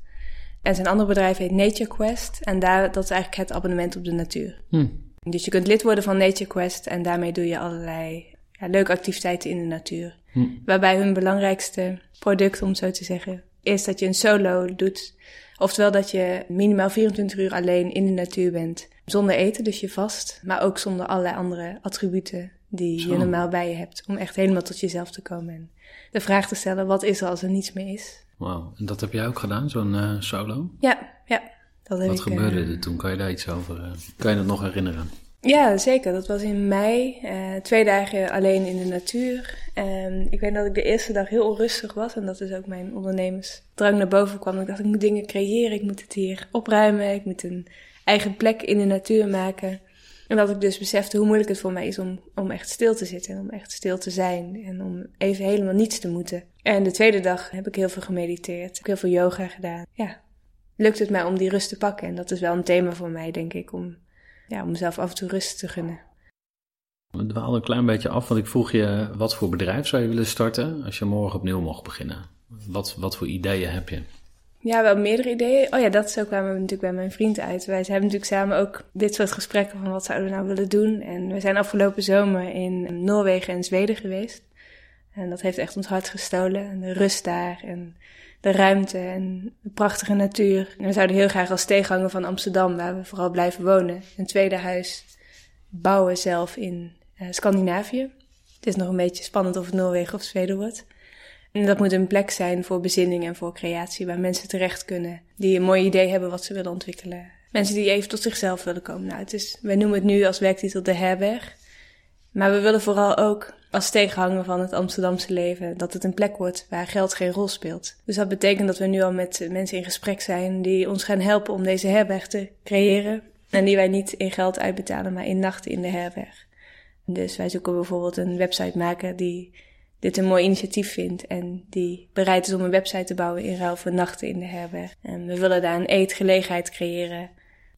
S2: En zijn andere bedrijf heet Nature Quest. En daar, dat is eigenlijk het abonnement op de natuur.
S1: Hm.
S2: Dus je kunt lid worden van Nature Quest en daarmee doe je allerlei ja, leuke activiteiten in de natuur.
S1: Hm.
S2: Waarbij hun belangrijkste product, om zo te zeggen, is dat je een solo doet. Oftewel dat je minimaal 24 uur alleen in de natuur bent. Zonder eten, dus je vast. Maar ook zonder allerlei andere attributen die
S1: Zo.
S2: je normaal bij je hebt. Om echt helemaal tot jezelf te komen. En de vraag te stellen, wat is er als er niets meer is?
S1: Wauw. En dat heb jij ook gedaan, zo'n eh, solo?
S2: Ja, ja. Dat heb
S1: Wat
S2: ik,
S1: gebeurde
S2: eh,
S1: er toen? Kan je daar iets over? eh, kan je dat nog herinneren?
S2: Ja, zeker. Dat was in mei. eh, twee dagen alleen in de natuur. En ik weet dat ik de eerste dag heel onrustig was. En dat is ook mijn ondernemersdrang naar boven kwam. Ik dacht, ik moet dingen creëren. Ik moet het hier opruimen. Ik moet een eigen plek in de natuur maken. En dat ik dus besefte hoe moeilijk het voor mij is om, om echt stil te zitten. Om echt stil te zijn. En om even helemaal niets te moeten. En de tweede dag heb ik heel veel gemediteerd. Heb heel veel yoga gedaan. Ja, lukt het mij om die rust te pakken. En dat is wel een thema voor mij, denk ik. Om, ja, om mezelf af en toe rust te gunnen.
S1: We dwaalden een klein beetje af, want ik vroeg je wat voor bedrijf zou je willen starten als je morgen opnieuw mocht beginnen? Wat, wat voor ideeën heb je?
S2: Ja, wel meerdere ideeën. Oh ja, dat zo kwamen we natuurlijk bij mijn vriend uit. Wij hebben natuurlijk samen ook dit soort gesprekken van wat zouden we nou willen doen. En we zijn afgelopen zomer in Noorwegen en Zweden geweest. En dat heeft echt ons hart gestolen. En de rust daar en de ruimte en de prachtige natuur. En we zouden heel graag als tegenhanger van Amsterdam, waar we vooral blijven wonen, een tweede huis bouwen zelf in eh, Scandinavië. Het is nog een beetje spannend of het Noorwegen of Zweden wordt. En dat moet een plek zijn voor bezinning en voor creatie, waar mensen terecht kunnen die een mooi idee hebben wat ze willen ontwikkelen. Mensen die even tot zichzelf willen komen. Nou, het is, wij noemen het nu als werktitel de herberg. Maar we willen vooral ook als tegenhanger van het Amsterdamse leven dat het een plek wordt waar geld geen rol speelt. Dus dat betekent dat we nu al met mensen in gesprek zijn die ons gaan helpen om deze herberg te creëren. En die wij niet in geld uitbetalen, maar in nachten in de herberg. Dus wij zoeken bijvoorbeeld een websitemaker die dit een mooi initiatief vindt en die bereid is om een website te bouwen in ruil voor nachten in de herberg. En we willen daar een eetgelegenheid creëren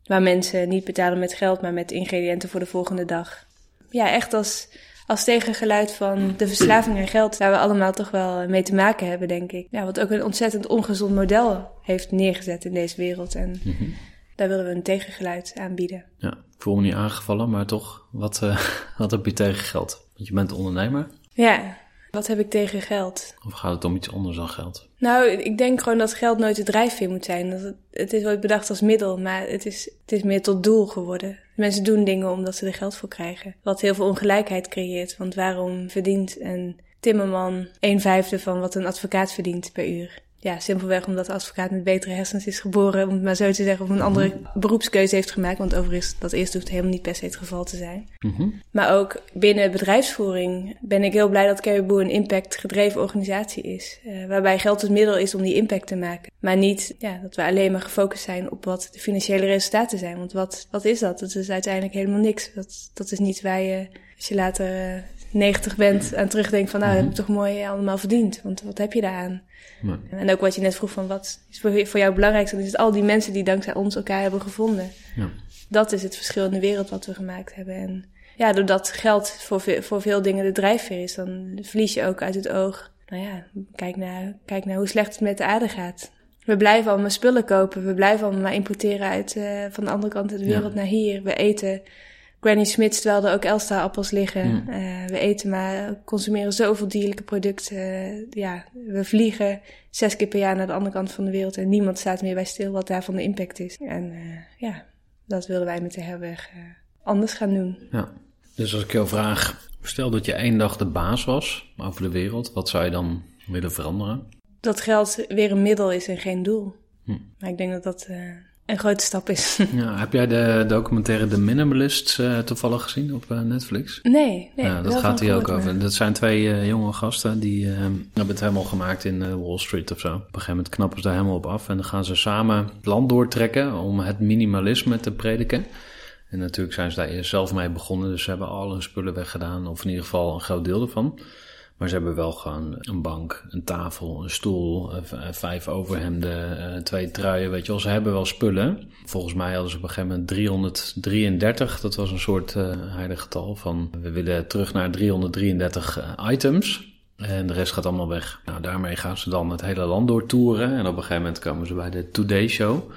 S2: waar mensen niet betalen met geld, maar met ingrediënten voor de volgende dag. Ja, echt als, als tegengeluid van de verslaving aan geld, waar we allemaal toch wel mee te maken hebben, denk ik. Ja, wat ook een ontzettend ongezond model heeft neergezet in deze wereld. En
S1: Mhm.
S2: daar willen we een tegengeluid aanbieden.
S1: Ja, ik voel me niet aangevallen, maar toch, wat, eh, wat heb je tegen geld? Want je bent ondernemer,
S2: Ja, wat heb ik tegen geld?
S1: of gaat het om iets anders dan geld?
S2: Nou, ik denk gewoon dat geld nooit de drijfveer moet zijn. Dat het, het is ooit bedacht als middel, maar het is, het is meer tot doel geworden. Mensen doen dingen omdat ze er geld voor krijgen. Wat heel veel ongelijkheid creëert. Want waarom verdient een timmerman een vijfde van wat een advocaat verdient per uur? Ja, simpelweg omdat de advocaat met betere hersens is geboren, om het maar zo te zeggen, of een andere mhm. beroepskeuze heeft gemaakt. Want overigens, dat eerste hoeft helemaal niet per se het geval te zijn. Mhm. Maar ook binnen bedrijfsvoering ben ik heel blij dat Caribou een impact-gedreven organisatie is. Uh, waarbij geld het middel is om die impact te maken. Maar niet ja, dat we alleen maar gefocust zijn op wat de financiële resultaten zijn. Want wat, wat is dat? Dat is uiteindelijk helemaal niks. Dat, dat is niet waar je, als je later 90 bent en terugdenkt van nou, dat heb ik mhm. toch mooi allemaal verdiend. Want wat heb je daaraan? En ook wat je net vroeg van wat is voor, jou belangrijk? Dan is het al die mensen die dankzij ons elkaar hebben gevonden. Ja. Dat is het verschil in de wereld wat we gemaakt hebben. En ja, doordat geld voor, veel, voor veel dingen de drijfveer is, dan verlies je ook uit het oog. Nou ja, kijk naar, kijk naar hoe slecht het met de aarde gaat. We blijven allemaal spullen kopen. We blijven allemaal maar importeren uit, uh, van de andere kant van de wereld naar hier. We eten Granny Smith, terwijl er ook Elsta-appels liggen. Mm. Uh, we eten maar, consumeren zoveel dierlijke producten. Uh, ja, we vliegen zes keer per jaar naar de andere kant van de wereld en niemand staat meer bij stil wat daarvan de impact is. En uh, ja, dat willen wij met de herberg anders gaan doen.
S1: Ja, dus als ik jou vraag, stel dat je één dag de baas was over de wereld, wat zou je dan willen veranderen?
S2: Dat geld weer een middel is en geen doel. Hm. Maar ik denk dat dat een grote stap is.
S1: Ja, heb jij de documentaire The Minimalists uh, toevallig gezien op uh, Netflix?
S2: Nee, nee.
S1: Ja, dat gaat hier ook over. Dat zijn twee uh, jonge gasten die hebben het helemaal gemaakt in Wall Street of zo. Op een gegeven moment knappen ze daar helemaal op af en dan gaan ze samen het land doortrekken om het minimalisme te prediken. En natuurlijk zijn ze daar eerst zelf mee begonnen, dus ze hebben al hun spullen weggedaan, of in ieder geval een groot deel ervan. Maar ze hebben wel gewoon een bank, een tafel, een stoel, eh, eh, vijf overhemden, eh, twee truien, weet je wel. Ze hebben wel spullen. Volgens mij hadden ze op een gegeven moment 333. Dat was een soort uh, heilig getal van we willen terug naar 333 items. En de rest gaat allemaal weg. Nou, daarmee gaan ze dan het hele land doortoeren. En op een gegeven moment komen ze bij de Today Show.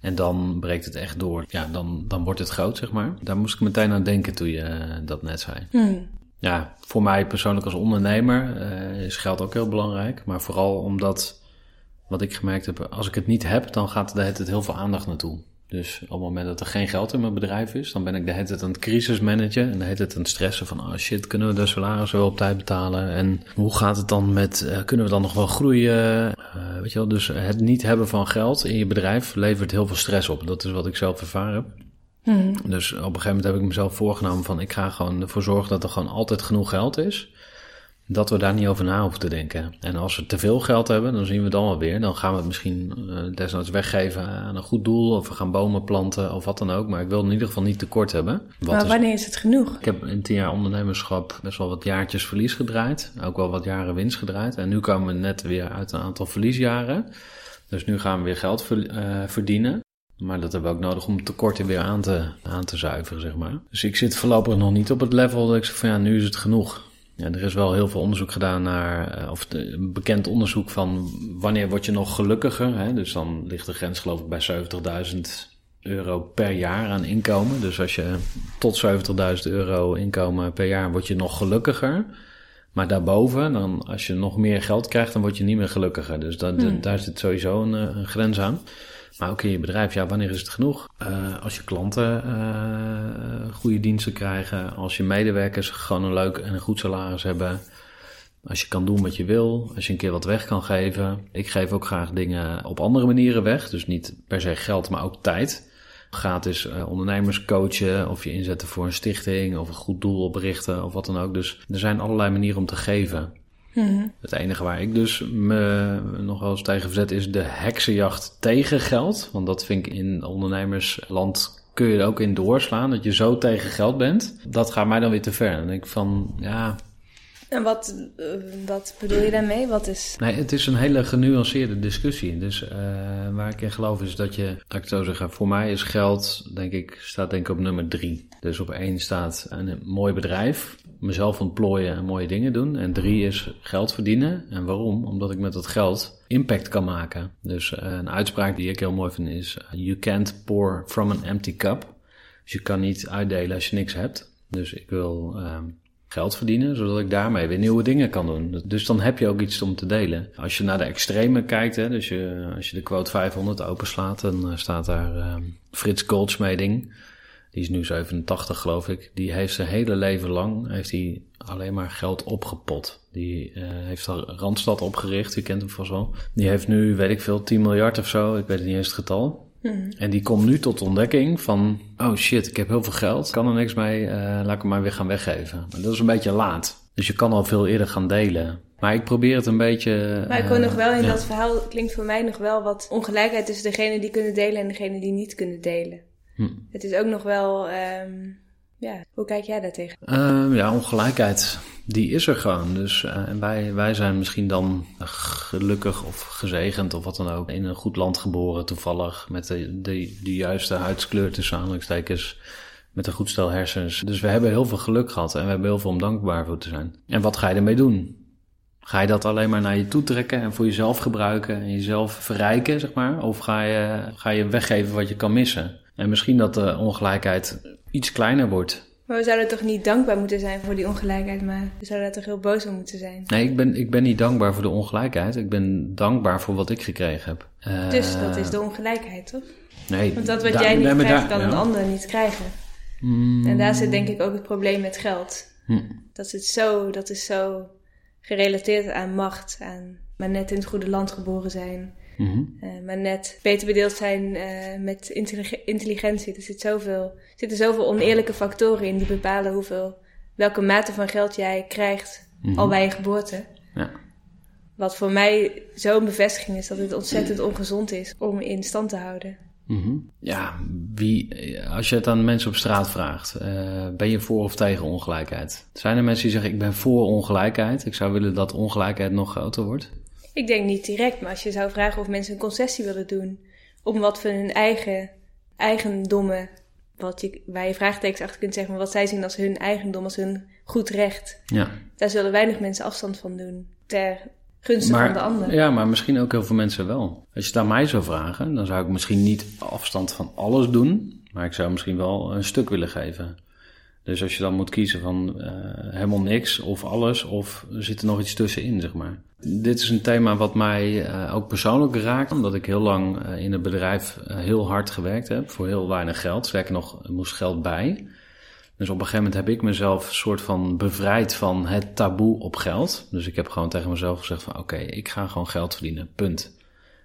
S1: En dan breekt het echt door. Ja, dan, dan wordt het groot, zeg maar. Daar moest ik meteen aan denken toen je dat net zei. Hmm ja, voor mij persoonlijk als ondernemer uh, is geld ook heel belangrijk. Maar vooral omdat, wat ik gemerkt heb, als ik het niet heb, dan gaat er de heel veel aandacht naartoe. Dus op het moment dat er geen geld in mijn bedrijf is, dan ben ik de hele tijd aan het. En de hele tijd aan het stressen van, oh shit, kunnen we de salaris wel op tijd betalen? En hoe gaat het dan met, uh, kunnen we dan nog wel groeien? Uh, weet je wel, dus het niet hebben van geld in je bedrijf levert heel veel stress op. Dat is wat ik zelf ervaren heb. Hmm. Dus op een gegeven moment heb ik mezelf voorgenomen van ik ga gewoon ervoor zorgen dat er gewoon altijd genoeg geld is. Dat we daar niet over na hoeven te denken. En als we te veel geld hebben, dan zien we het dan wel weer. Dan gaan we het misschien uh, desnoods weggeven aan een goed doel. Of we gaan bomen planten of wat dan ook. Maar ik wil in ieder geval niet tekort hebben.
S2: maar wanneer is het genoeg?
S1: Ik heb in tien jaar ondernemerschap best wel wat jaartjes verlies gedraaid. Ook wel wat jaren winst gedraaid. En nu komen we net weer uit een aantal verliesjaren. Dus nu gaan we weer geld uh, verdienen. Maar dat hebben we ook nodig om tekorten weer aan te, aan te zuiveren, zeg maar. Dus ik zit voorlopig nog niet op het level dat ik zeg van ja, nu is het genoeg. Ja, er is wel heel veel onderzoek gedaan naar, eh, of een bekend onderzoek van wanneer word je nog gelukkiger. Hè? Dus dan ligt de grens geloof ik bij 70.000 euro per jaar aan inkomen. Dus als je tot 70.000 euro inkomen per jaar word je nog gelukkiger. Maar daarboven, dan, als je nog meer geld krijgt, dan word je niet meer gelukkiger. Dus dat, hmm. daar zit sowieso een, eh, een grens aan. Maar ook in je bedrijf, ja, wanneer is het genoeg? Uh, als je klanten uh, goede diensten krijgen, als je medewerkers gewoon een leuk en een goed salaris hebben, als je kan doen wat je wil, als je een keer wat weg kan geven. Ik geef ook graag dingen op andere manieren weg, dus niet per se geld, maar ook tijd. Gratis uh, ondernemers coachen of je inzetten voor een stichting of een goed doel oprichten of wat dan ook. Dus er zijn allerlei manieren om te geven. Mhm. Het enige waar ik dus me nog wel eens tegen verzet is de heksenjacht tegen geld. Want dat vind ik in ondernemersland kun je er ook in doorslaan. Dat je zo tegen geld bent. Dat gaat mij dan weer te ver. En ik van, ja...
S2: En wat, uh, wat bedoel je daarmee? Wat is...
S1: Nee, het is een hele genuanceerde discussie. Dus uh, waar ik in geloof is dat je, laat ik zo zeggen, voor mij is geld, denk ik, staat denk ik op nummer drie. Dus op één staat een mooi bedrijf mezelf ontplooien en mooie dingen doen. En drie is geld verdienen. En waarom? Omdat ik met dat geld impact kan maken. Dus uh, een uitspraak die ik heel mooi vind is: You can't pour from an empty cup. Dus je kan niet uitdelen als je niks hebt. Dus ik wil uh, geld verdienen, zodat ik daarmee weer nieuwe dingen kan doen. Dus dan heb je ook iets om te delen. Als je naar de extreme kijkt, hè, dus als je de quote 500 openslaat, dan eh, staat daar uh, Frits Goldsmeding. Die is nu 87 geloof ik, die heeft zijn hele leven lang heeft hij alleen maar geld opgepot. Die uh, heeft al Randstad opgericht, u kent hem vast wel. Die heeft nu, weet ik veel, 10 miljard of zo, ik weet het niet eens het getal. Hmm. En die komt nu tot ontdekking van, oh shit, ik heb heel veel geld, kan er niks mee, uh, laat ik hem maar weer gaan weggeven. Maar dat is een beetje laat. Dus je kan al veel eerder gaan delen. Maar ik probeer het een beetje.
S2: Maar ik hoor uh, nog wel in dat verhaal, klinkt voor mij nog wel wat ongelijkheid tussen degenen die kunnen delen en degenen die niet kunnen delen. Hm. Het is ook nog wel. Um, ja, hoe kijk jij daar tegen?
S1: Uh, ja, ongelijkheid, die is er gewoon. Dus uh, wij, wij zijn misschien dan gelukkig of gezegend of wat dan ook. In een goed land geboren, toevallig. Met de, de, de juiste huidskleur tussen aanhalingstekens. Met een goed stel hersens. Dus we hebben heel veel geluk gehad en we hebben heel veel om dankbaar voor te zijn. En wat ga je ermee doen? Ga je dat alleen maar naar je toe trekken en voor jezelf gebruiken en jezelf verrijken, zeg maar? Of ga je, ga je weggeven wat je kan missen? En misschien dat de ongelijkheid iets kleiner wordt.
S2: Maar we zouden toch niet dankbaar moeten zijn voor die ongelijkheid, maar we zouden daar toch heel boos om moeten zijn?
S1: Nee, ik ben, ik ben niet dankbaar voor de ongelijkheid. Ik ben dankbaar voor wat ik gekregen heb.
S2: Dus dat is de ongelijkheid, toch? Nee. Want dat wat jij niet krijgt, kan een ander niet krijgen. Mm. En daar zit denk ik ook het probleem met geld. Hm. Dat, is zo, dat is zo gerelateerd aan macht, aan maar net in het goede land geboren zijn. Mm maar net beter bedeeld zijn uh, met intelligentie. Er zit zoveel, zitten zoveel oneerlijke factoren in die bepalen hoeveel, welke mate van geld jij krijgt mm -hmm. al bij je geboorte. Ja. Wat voor mij zo'n bevestiging is dat het ontzettend ongezond is om in stand te houden.
S1: Mm -hmm. Ja, wie, als je het aan mensen op straat vraagt, uh, ben je voor of tegen ongelijkheid? Zijn er mensen die zeggen: Ik ben voor ongelijkheid, ik zou willen dat ongelijkheid nog groter wordt?
S2: Ik denk niet direct, maar als je zou vragen of mensen een concessie willen doen om wat van hun eigen eigendommen, wat je, waar je vraagtekens achter kunt zeggen, maar wat zij zien als hun eigendom, als hun goed recht, ja. daar zullen weinig mensen afstand van doen. Ter gunste van de ander.
S1: Ja, maar misschien ook heel veel mensen wel. Als je het aan mij zou vragen, dan zou ik misschien niet afstand van alles doen, maar ik zou misschien wel een stuk willen geven. Dus als je dan moet kiezen van uh, helemaal niks of alles, of zit er nog iets tussenin, zeg maar. Dit is een thema wat mij uh, ook persoonlijk raakt, omdat ik heel lang uh, in het bedrijf heel hard gewerkt heb voor heel weinig geld. Sterker nog, moest geld bij. Dus op een gegeven moment heb ik mezelf een soort van bevrijd van het taboe op geld. Dus ik heb gewoon tegen mezelf gezegd van oké, ik ga gewoon geld verdienen, punt.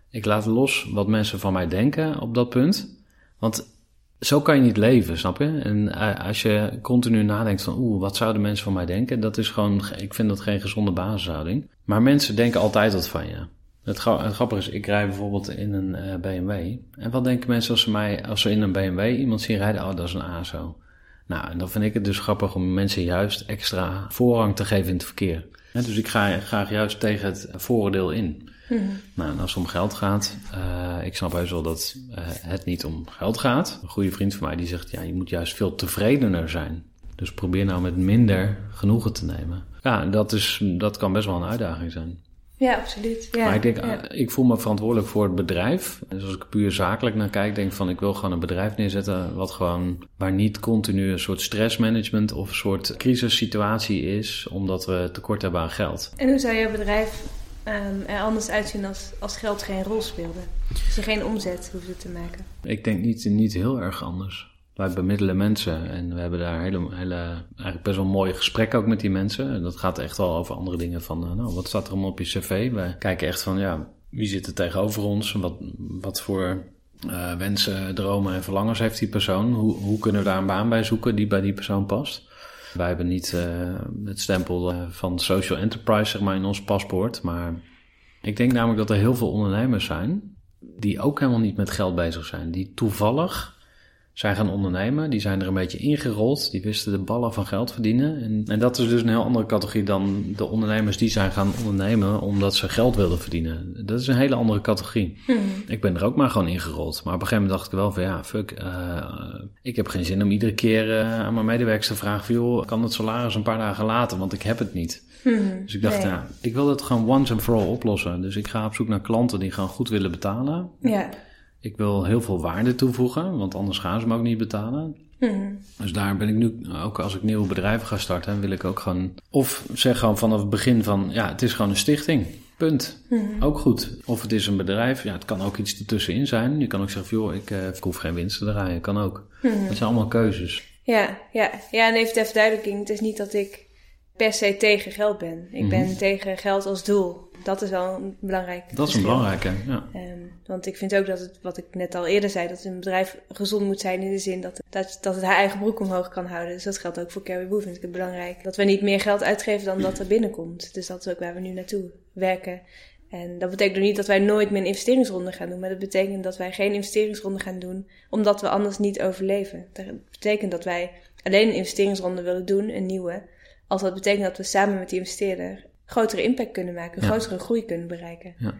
S1: Ik laat los wat mensen van mij denken op dat punt. Want zo kan je niet leven, snap je? En eh, als je continu nadenkt van, oeh, wat zouden mensen van mij denken? Dat is gewoon, ik vind dat geen gezonde basishouding. Maar mensen denken altijd wat van je. Het, grappige is, ik rij bijvoorbeeld in een uh, BMW. En wat denken mensen als ze mij, als ze in een BMW iemand zien rijden, oh, dat is een ASO. Nou, en dan vind ik het dus grappig om mensen juist extra voorrang te geven in het verkeer. Dus ik ga graag juist tegen het vooroordeel in. Mm Nou, en als het om geld gaat, uh, ik snap heus wel dat uh, het niet om geld gaat. Een goede vriend van mij die zegt, ja, je moet juist veel tevredener zijn. Dus probeer nou met minder genoegen te nemen. Ja, dat, is, dat kan best wel een uitdaging zijn.
S2: Ja, absoluut. Ja,
S1: maar ik denk,
S2: ja.
S1: ik voel me verantwoordelijk voor het bedrijf. Dus als ik puur zakelijk naar kijk, denk van ik wil gewoon een bedrijf neerzetten wat gewoon, waar niet continu een soort stressmanagement of een soort crisissituatie is, omdat we tekort hebben aan geld.
S2: En hoe zou jouw bedrijf um, er anders uitzien als, als geld geen rol speelde? Als je geen omzet hoefde te maken?
S1: Ik denk niet, niet heel erg anders. Wij bemiddelen mensen en we hebben daar hele, hele, eigenlijk best wel mooie gesprekken ook met die mensen. En dat gaat echt wel over andere dingen van, uh, nou, wat staat er allemaal op je cv? We kijken echt van, ja, wie zit er tegenover ons? Wat, wat voor uh, wensen, dromen en verlangens heeft die persoon? Hoe, hoe kunnen we daar een baan bij zoeken die bij die persoon past? Wij hebben niet uh, het stempel van social enterprise zeg maar, in ons paspoort. Maar ik denk namelijk dat er heel veel ondernemers zijn die ook helemaal niet met geld bezig zijn. Die toevallig zijn gaan ondernemen. Die zijn er een beetje ingerold. Die wisten de ballen van geld verdienen. En, en dat is dus een heel andere categorie dan de ondernemers die zijn gaan ondernemen omdat ze geld wilden verdienen. Dat is een hele andere categorie. Hmm. Ik ben er ook maar gewoon ingerold. Maar op een gegeven moment dacht ik wel van ja, fuck. Uh, ik heb geen zin om iedere keer uh, aan mijn medewerkers te vragen van joh, kan het salaris een paar dagen later, want ik heb het niet. Hmm. Dus ik dacht, nee. ja, ik wil dat gewoon once and for all oplossen. Dus ik ga op zoek naar klanten die gewoon goed willen betalen. Ja. Ik wil heel veel waarde toevoegen, want anders gaan ze me ook niet betalen. Mm. Dus daar ben ik nu, ook als ik nieuwe bedrijven ga starten, wil ik ook gewoon, of zeg gewoon vanaf het begin van, ja, het is gewoon een stichting. Punt. Ook goed. Of het is een bedrijf, ja, het kan ook iets ertussenin zijn. Je kan ook zeggen, joh, ik, ik hoef geen winst te draaien. Kan ook. Dat zijn allemaal keuzes.
S2: Ja, ja. ja, en even ter verduidelijking, het is niet dat ik per se tegen geld ben. Ik ben tegen geld als doel. Dat is wel een belangrijk.
S1: Dat is een belangrijke, ja.
S2: Um, want ik vind ook dat het, wat ik net al eerder zei, dat een bedrijf gezond moet zijn in de zin dat, dat, dat het haar eigen broek omhoog kan houden. Dus dat geldt ook voor Carrie Boo, vind ik het belangrijk. Dat we niet meer geld uitgeven dan dat er binnenkomt. Dus dat is ook waar we nu naartoe werken. En dat betekent niet dat wij nooit meer een investeringsronde gaan doen, maar dat betekent dat wij geen investeringsronde gaan doen, omdat we anders niet overleven. Dat betekent dat wij alleen een investeringsronde willen doen, een nieuwe, als dat betekent dat we samen met die investeerder grotere impact kunnen maken, grotere groei kunnen bereiken. Ja.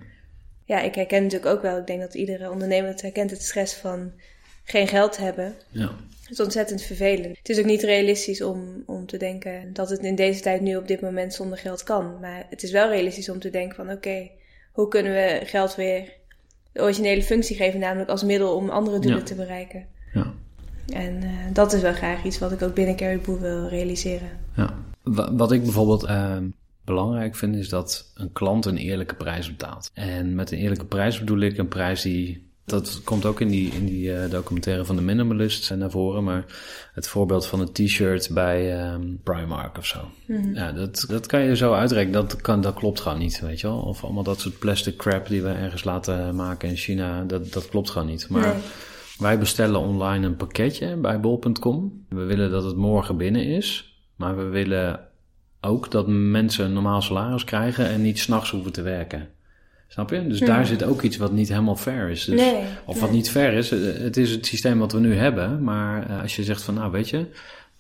S2: ja, ik herken natuurlijk ook wel, ik denk dat iedere ondernemer het herkent, het stress van geen geld hebben. Ja. Het is ontzettend vervelend. Het is ook niet realistisch om, om te denken dat het in deze tijd nu op dit moment zonder geld kan. Maar het is wel realistisch om te denken van oké, hoe kunnen we geld weer de originele functie geven, namelijk als middel om andere doelen te bereiken. Ja. En uh, dat is wel graag iets wat ik ook binnen Caribou wil realiseren.
S1: Ja. Wat ik bijvoorbeeld uh, belangrijk vind, is dat een klant een eerlijke prijs betaalt. En met een eerlijke prijs bedoel ik een prijs die. Dat komt ook in die, in die uh, documentaire van de Minimalist naar voren. Maar het voorbeeld van een t-shirt bij um, Primark of zo. Mm-hmm. Ja, dat, dat kan je zo uitrekenen. Dat, kan, dat klopt gewoon niet, weet je wel. Of allemaal dat soort plastic crap die we ergens laten maken in China. Dat, dat klopt gewoon niet. Maar nee. Wij bestellen online een pakketje bij bol.com. We willen dat het morgen binnen is. Maar we willen ook dat mensen een normaal salaris krijgen en niet s'nachts hoeven te werken. Snap je? Dus daar zit ook iets wat niet helemaal fair is. Dus, nee, of wat niet fair is, het is het systeem wat we nu hebben. Maar eh, als je zegt van, nou weet je,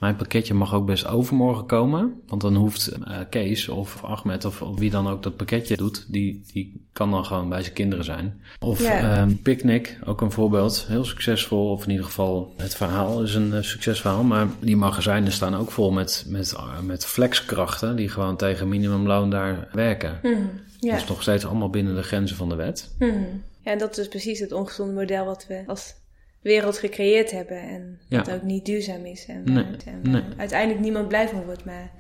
S1: mijn pakketje mag ook best overmorgen komen. Want dan hoeft uh, Kees of Ahmed of, of, wie dan ook dat pakketje doet, die, die kan dan gewoon bij zijn kinderen zijn. Of um, Picnic, ook een voorbeeld. Heel succesvol, of in ieder geval het verhaal is een uh, succesverhaal. Maar die magazijnen staan ook vol met, met, uh, met flexkrachten die gewoon tegen minimumloon daar werken. Mm, ja. Dus nog steeds allemaal binnen de grenzen van de wet.
S2: Mm. Ja, en dat is precies het ongezonde model wat we als wereld gecreëerd hebben. En dat ook niet duurzaam is. En, nee, en uiteindelijk niemand blij van wordt. Maar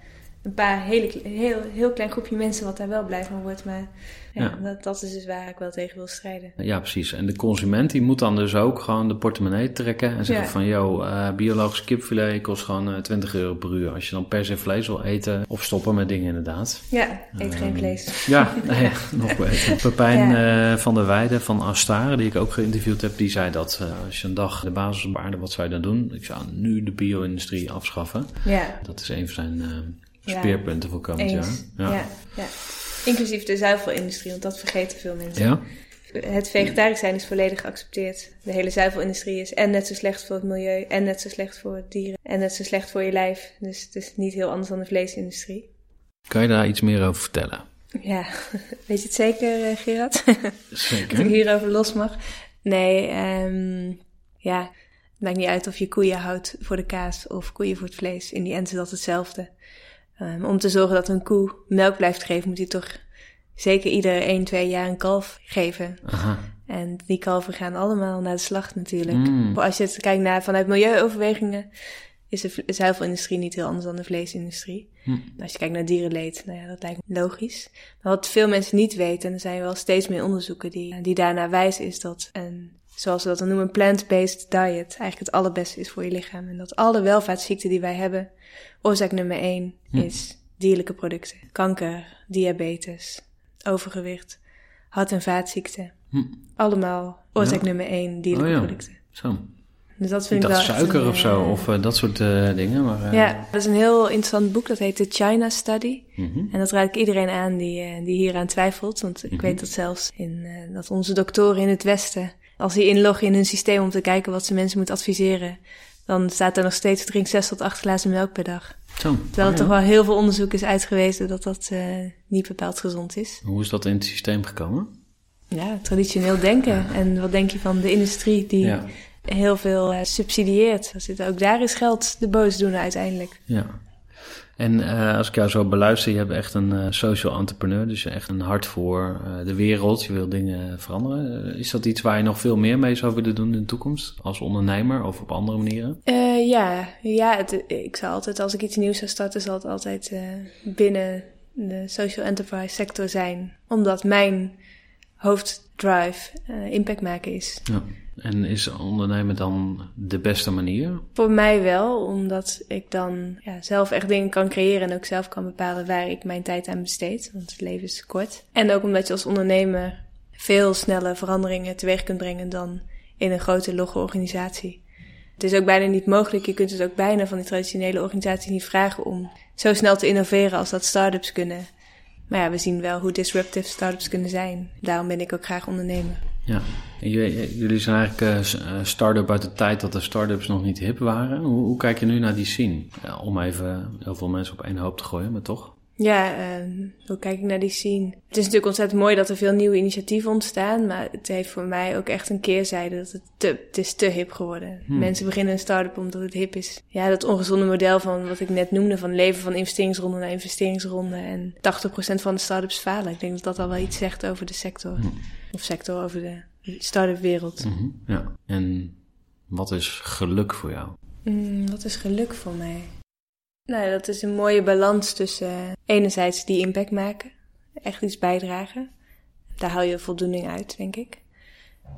S2: een paar hele, heel, heel klein groepje mensen wat daar wel blij van wordt. Maar ja, Dat, dat is dus waar ik wel tegen wil strijden.
S1: Ja, precies. En de consument die moet dan dus ook gewoon de portemonnee trekken en zeggen van... ...joh, uh, biologisch kipfilet kost gewoon uh, eh, 20 euro per uur. Als je dan per se vlees wil eten of stoppen met dingen inderdaad.
S2: Ja, eet geen ehm, vlees.
S1: Ja, nee, nog beter. Pepijn uh, van der Weijden van Astare, die ik ook geïnterviewd heb, die zei dat als je een dag de basiswaarde, wat zou je dan doen? Ik zou nu de bio-industrie afschaffen. Ja. Dat is een van zijn speerpunten voor komend jaar.
S2: ja. ja. Inclusief de zuivelindustrie, want dat vergeten veel mensen. Ja. Het vegetarisch zijn is volledig geaccepteerd. De hele zuivelindustrie is en net zo slecht voor het milieu, en net zo slecht voor dieren, en net zo slecht voor je lijf. Dus het is niet heel anders dan de vleesindustrie.
S1: Kan je daar iets meer over vertellen?
S2: Ja, weet je het zeker, uh, Gerard?
S1: Zeker.
S2: Dat ik hierover los mag. Nee, um, ja, het maakt niet uit of je koeien houdt voor de kaas of koeien voor het vlees. In die end is dat hetzelfde. Um, om te zorgen dat een koe melk blijft geven, moet hij toch zeker ieder 1, 2 jaar een kalf geven. Aha. En die kalven gaan allemaal naar de slacht natuurlijk. Mm. Als je het kijkt naar vanuit milieuoverwegingen, is de zuivelindustrie niet heel anders dan de vleesindustrie. Mm. Als je kijkt naar dierenleed, nou ja, dat lijkt me logisch. Maar wat veel mensen niet weten, en er zijn wel steeds meer onderzoeken die, die daarna wijzen, is dat een, zoals ze dat dan noemen, plant-based diet eigenlijk het allerbeste is voor je lichaam. En dat alle welvaartsziekten die wij hebben, Oorzaak nummer 1 hm. is dierlijke producten. Kanker, diabetes, overgewicht, hart- en vaatziekten. Hm. Allemaal oorzaak nummer 1 dierlijke oh, ja. producten.
S1: Zo.
S2: Dus dat vind ik wel
S1: suiker of zo, of uh, dat soort uh, dingen. Maar, uh...
S2: Ja, dat is een heel interessant boek, dat heet de China Study. Mm -hmm. En dat raad ik iedereen aan die, die hieraan twijfelt. Want ik mm -hmm. weet dat zelfs in, dat onze doktoren in het Westen, als die inloggen in hun systeem om te kijken wat ze mensen moeten adviseren, dan staat er nog steeds drink 6 tot 8 glazen melk per dag. Zo, Terwijl er toch wel heel veel onderzoek is uitgewezen dat dat uh, niet bepaald gezond is.
S1: Hoe is dat in het systeem gekomen?
S2: Ja, traditioneel denken. En wat denk je van de industrie die ja. heel veel uh, subsidieert? Zit ook daar is geld de boos doen uiteindelijk.
S1: Ja. En uh, als ik jou zo beluister, je hebt echt een uh, social entrepreneur, dus je echt een hart voor uh, de wereld, je wil dingen veranderen. is dat iets waar je nog veel meer mee zou willen doen in de toekomst, als ondernemer of op andere manieren?
S2: ja, ja het, ik zou altijd, als ik iets nieuws zou starten, zal het altijd binnen de social enterprise sector zijn, omdat mijn hoofddrive impact maken is.
S1: Ja. En is ondernemen dan de beste manier?
S2: Voor mij wel, omdat ik dan ja, zelf echt dingen kan creëren en ook zelf kan bepalen waar ik mijn tijd aan besteed. Want het leven is kort. En ook omdat je als ondernemer veel sneller veranderingen teweeg kunt brengen dan in een grote logge organisatie. Het is ook bijna niet mogelijk. Je kunt het ook bijna van die traditionele organisaties niet vragen om zo snel te innoveren als dat start-ups kunnen. Maar ja, we zien wel hoe disruptive start-ups kunnen zijn. Daarom ben ik ook graag ondernemer.
S1: Ja, jullie zijn eigenlijk uh, start-up uit de tijd dat de start-ups nog niet hip waren. Hoe, hoe kijk je nu naar die scene? Ja, om even heel veel mensen op één hoop te gooien, maar toch?
S2: Ja, uh, hoe kijk ik naar die scene? Het is natuurlijk ontzettend mooi dat er veel nieuwe initiatieven ontstaan, maar het heeft voor mij ook echt een keerzijde dat het te, het is te hip geworden. Hmm. Mensen beginnen een start-up omdat het hip is. Ja, dat ongezonde model van wat ik net noemde, van leven van investeringsronde naar investeringsronde en 80% van de start-ups falen. Ik denk dat dat al wel iets zegt over de sector. Hmm. Of sector, over de start-up wereld.
S1: -hmm. Ja, en wat is geluk voor jou?
S2: Mm, wat is geluk voor mij? Nou, dat is een mooie balans tussen uh, enerzijds die impact maken, echt iets bijdragen. Daar haal je voldoening uit, denk ik.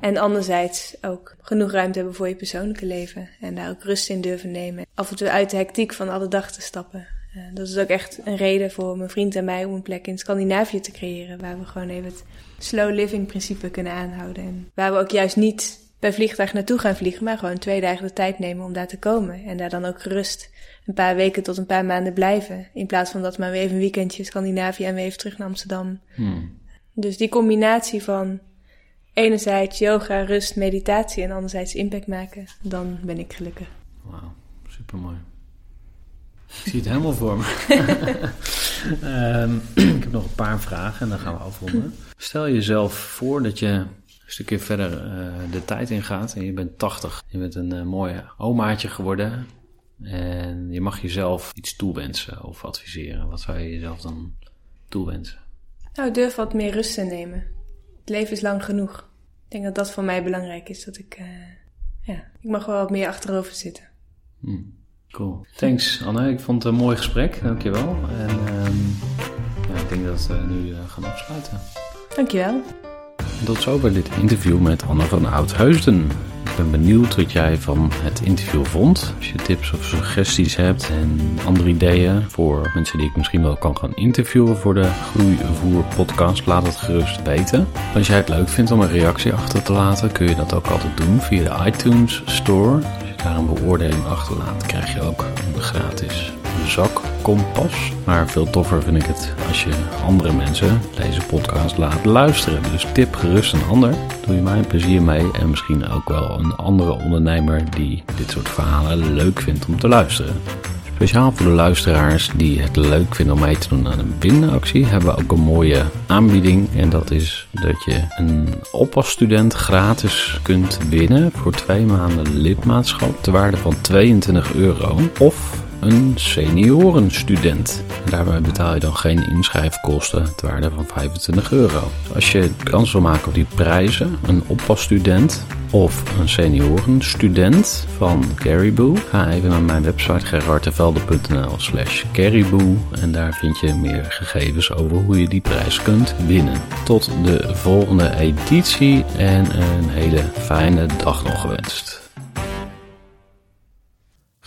S2: En anderzijds ook genoeg ruimte hebben voor je persoonlijke leven. En daar ook rust in durven nemen. Af en toe uit de hectiek van alle dag te stappen. Uh, dat is ook echt een reden voor mijn vriend en mij om een plek in Scandinavië te creëren. Waar we gewoon even het slow living principe kunnen aanhouden. En waar we ook juist niet per vliegtuig naartoe gaan vliegen, maar gewoon twee dagen de tijd nemen om daar te komen. En daar dan ook gerust een paar weken tot een paar maanden blijven. In plaats van dat maar weer even een weekendje Scandinavië en weer even terug naar Amsterdam. Hmm. Dus die combinatie van enerzijds yoga, rust, meditatie en anderzijds impact maken, dan ben ik gelukkig.
S1: Wauw, supermooi. Ik zie het helemaal voor me. um, ik heb nog een paar vragen en dan gaan we afronden. Stel jezelf voor dat je een stukje verder uh, de tijd ingaat en je bent 80. Je bent een uh, mooi omaatje geworden en je mag jezelf iets toewensen of adviseren. Wat zou je jezelf dan toewensen?
S2: Nou, durf wat meer rust te nemen. Het leven is lang genoeg. Ik denk dat dat voor mij belangrijk is. Dat ik, uh, ja, ik mag wel wat meer achterover zitten.
S1: Hmm, cool. Thanks Anne. Ik vond het een mooi gesprek. Dankjewel. En um, ja, ik denk dat we nu uh, gaan afsluiten.
S2: Dankjewel.
S1: En tot zover dit interview met Anne van Oudheusden ben benieuwd wat jij van het interview vond. Als je tips of suggesties hebt en andere ideeën voor mensen die ik misschien wel kan gaan interviewen voor de Groeivoer podcast, laat het gerust weten. Als jij het leuk vindt om een reactie achter te laten, kun je dat ook altijd doen via de iTunes Store. Als je daar een beoordeling achterlaat, krijg je ook een gratis zakkompas. Maar veel toffer vind ik het als je andere mensen deze podcast laat luisteren. Dus tip gerust een ander. Doe je mij een plezier mee. En misschien ook wel een andere ondernemer die dit soort verhalen leuk vindt om te luisteren. Speciaal voor de luisteraars die het leuk vinden om mee te doen aan een winactie, hebben we ook een mooie aanbieding. En dat is dat je een oppasstudent gratis kunt winnen voor twee maanden lidmaatschap ter waarde van 22 euro. Of een seniorenstudent. Daarbij betaal je dan geen inschrijfkosten ter waarde van 25 euro. Als je kans wil maken op die prijzen, een oppasstudent of een seniorenstudent van Caribou, ga even naar mijn website gerardevelde.nl slash caribou en daar vind je meer gegevens over hoe je die prijs kunt winnen. Tot de volgende editie en een hele fijne dag nog gewenst.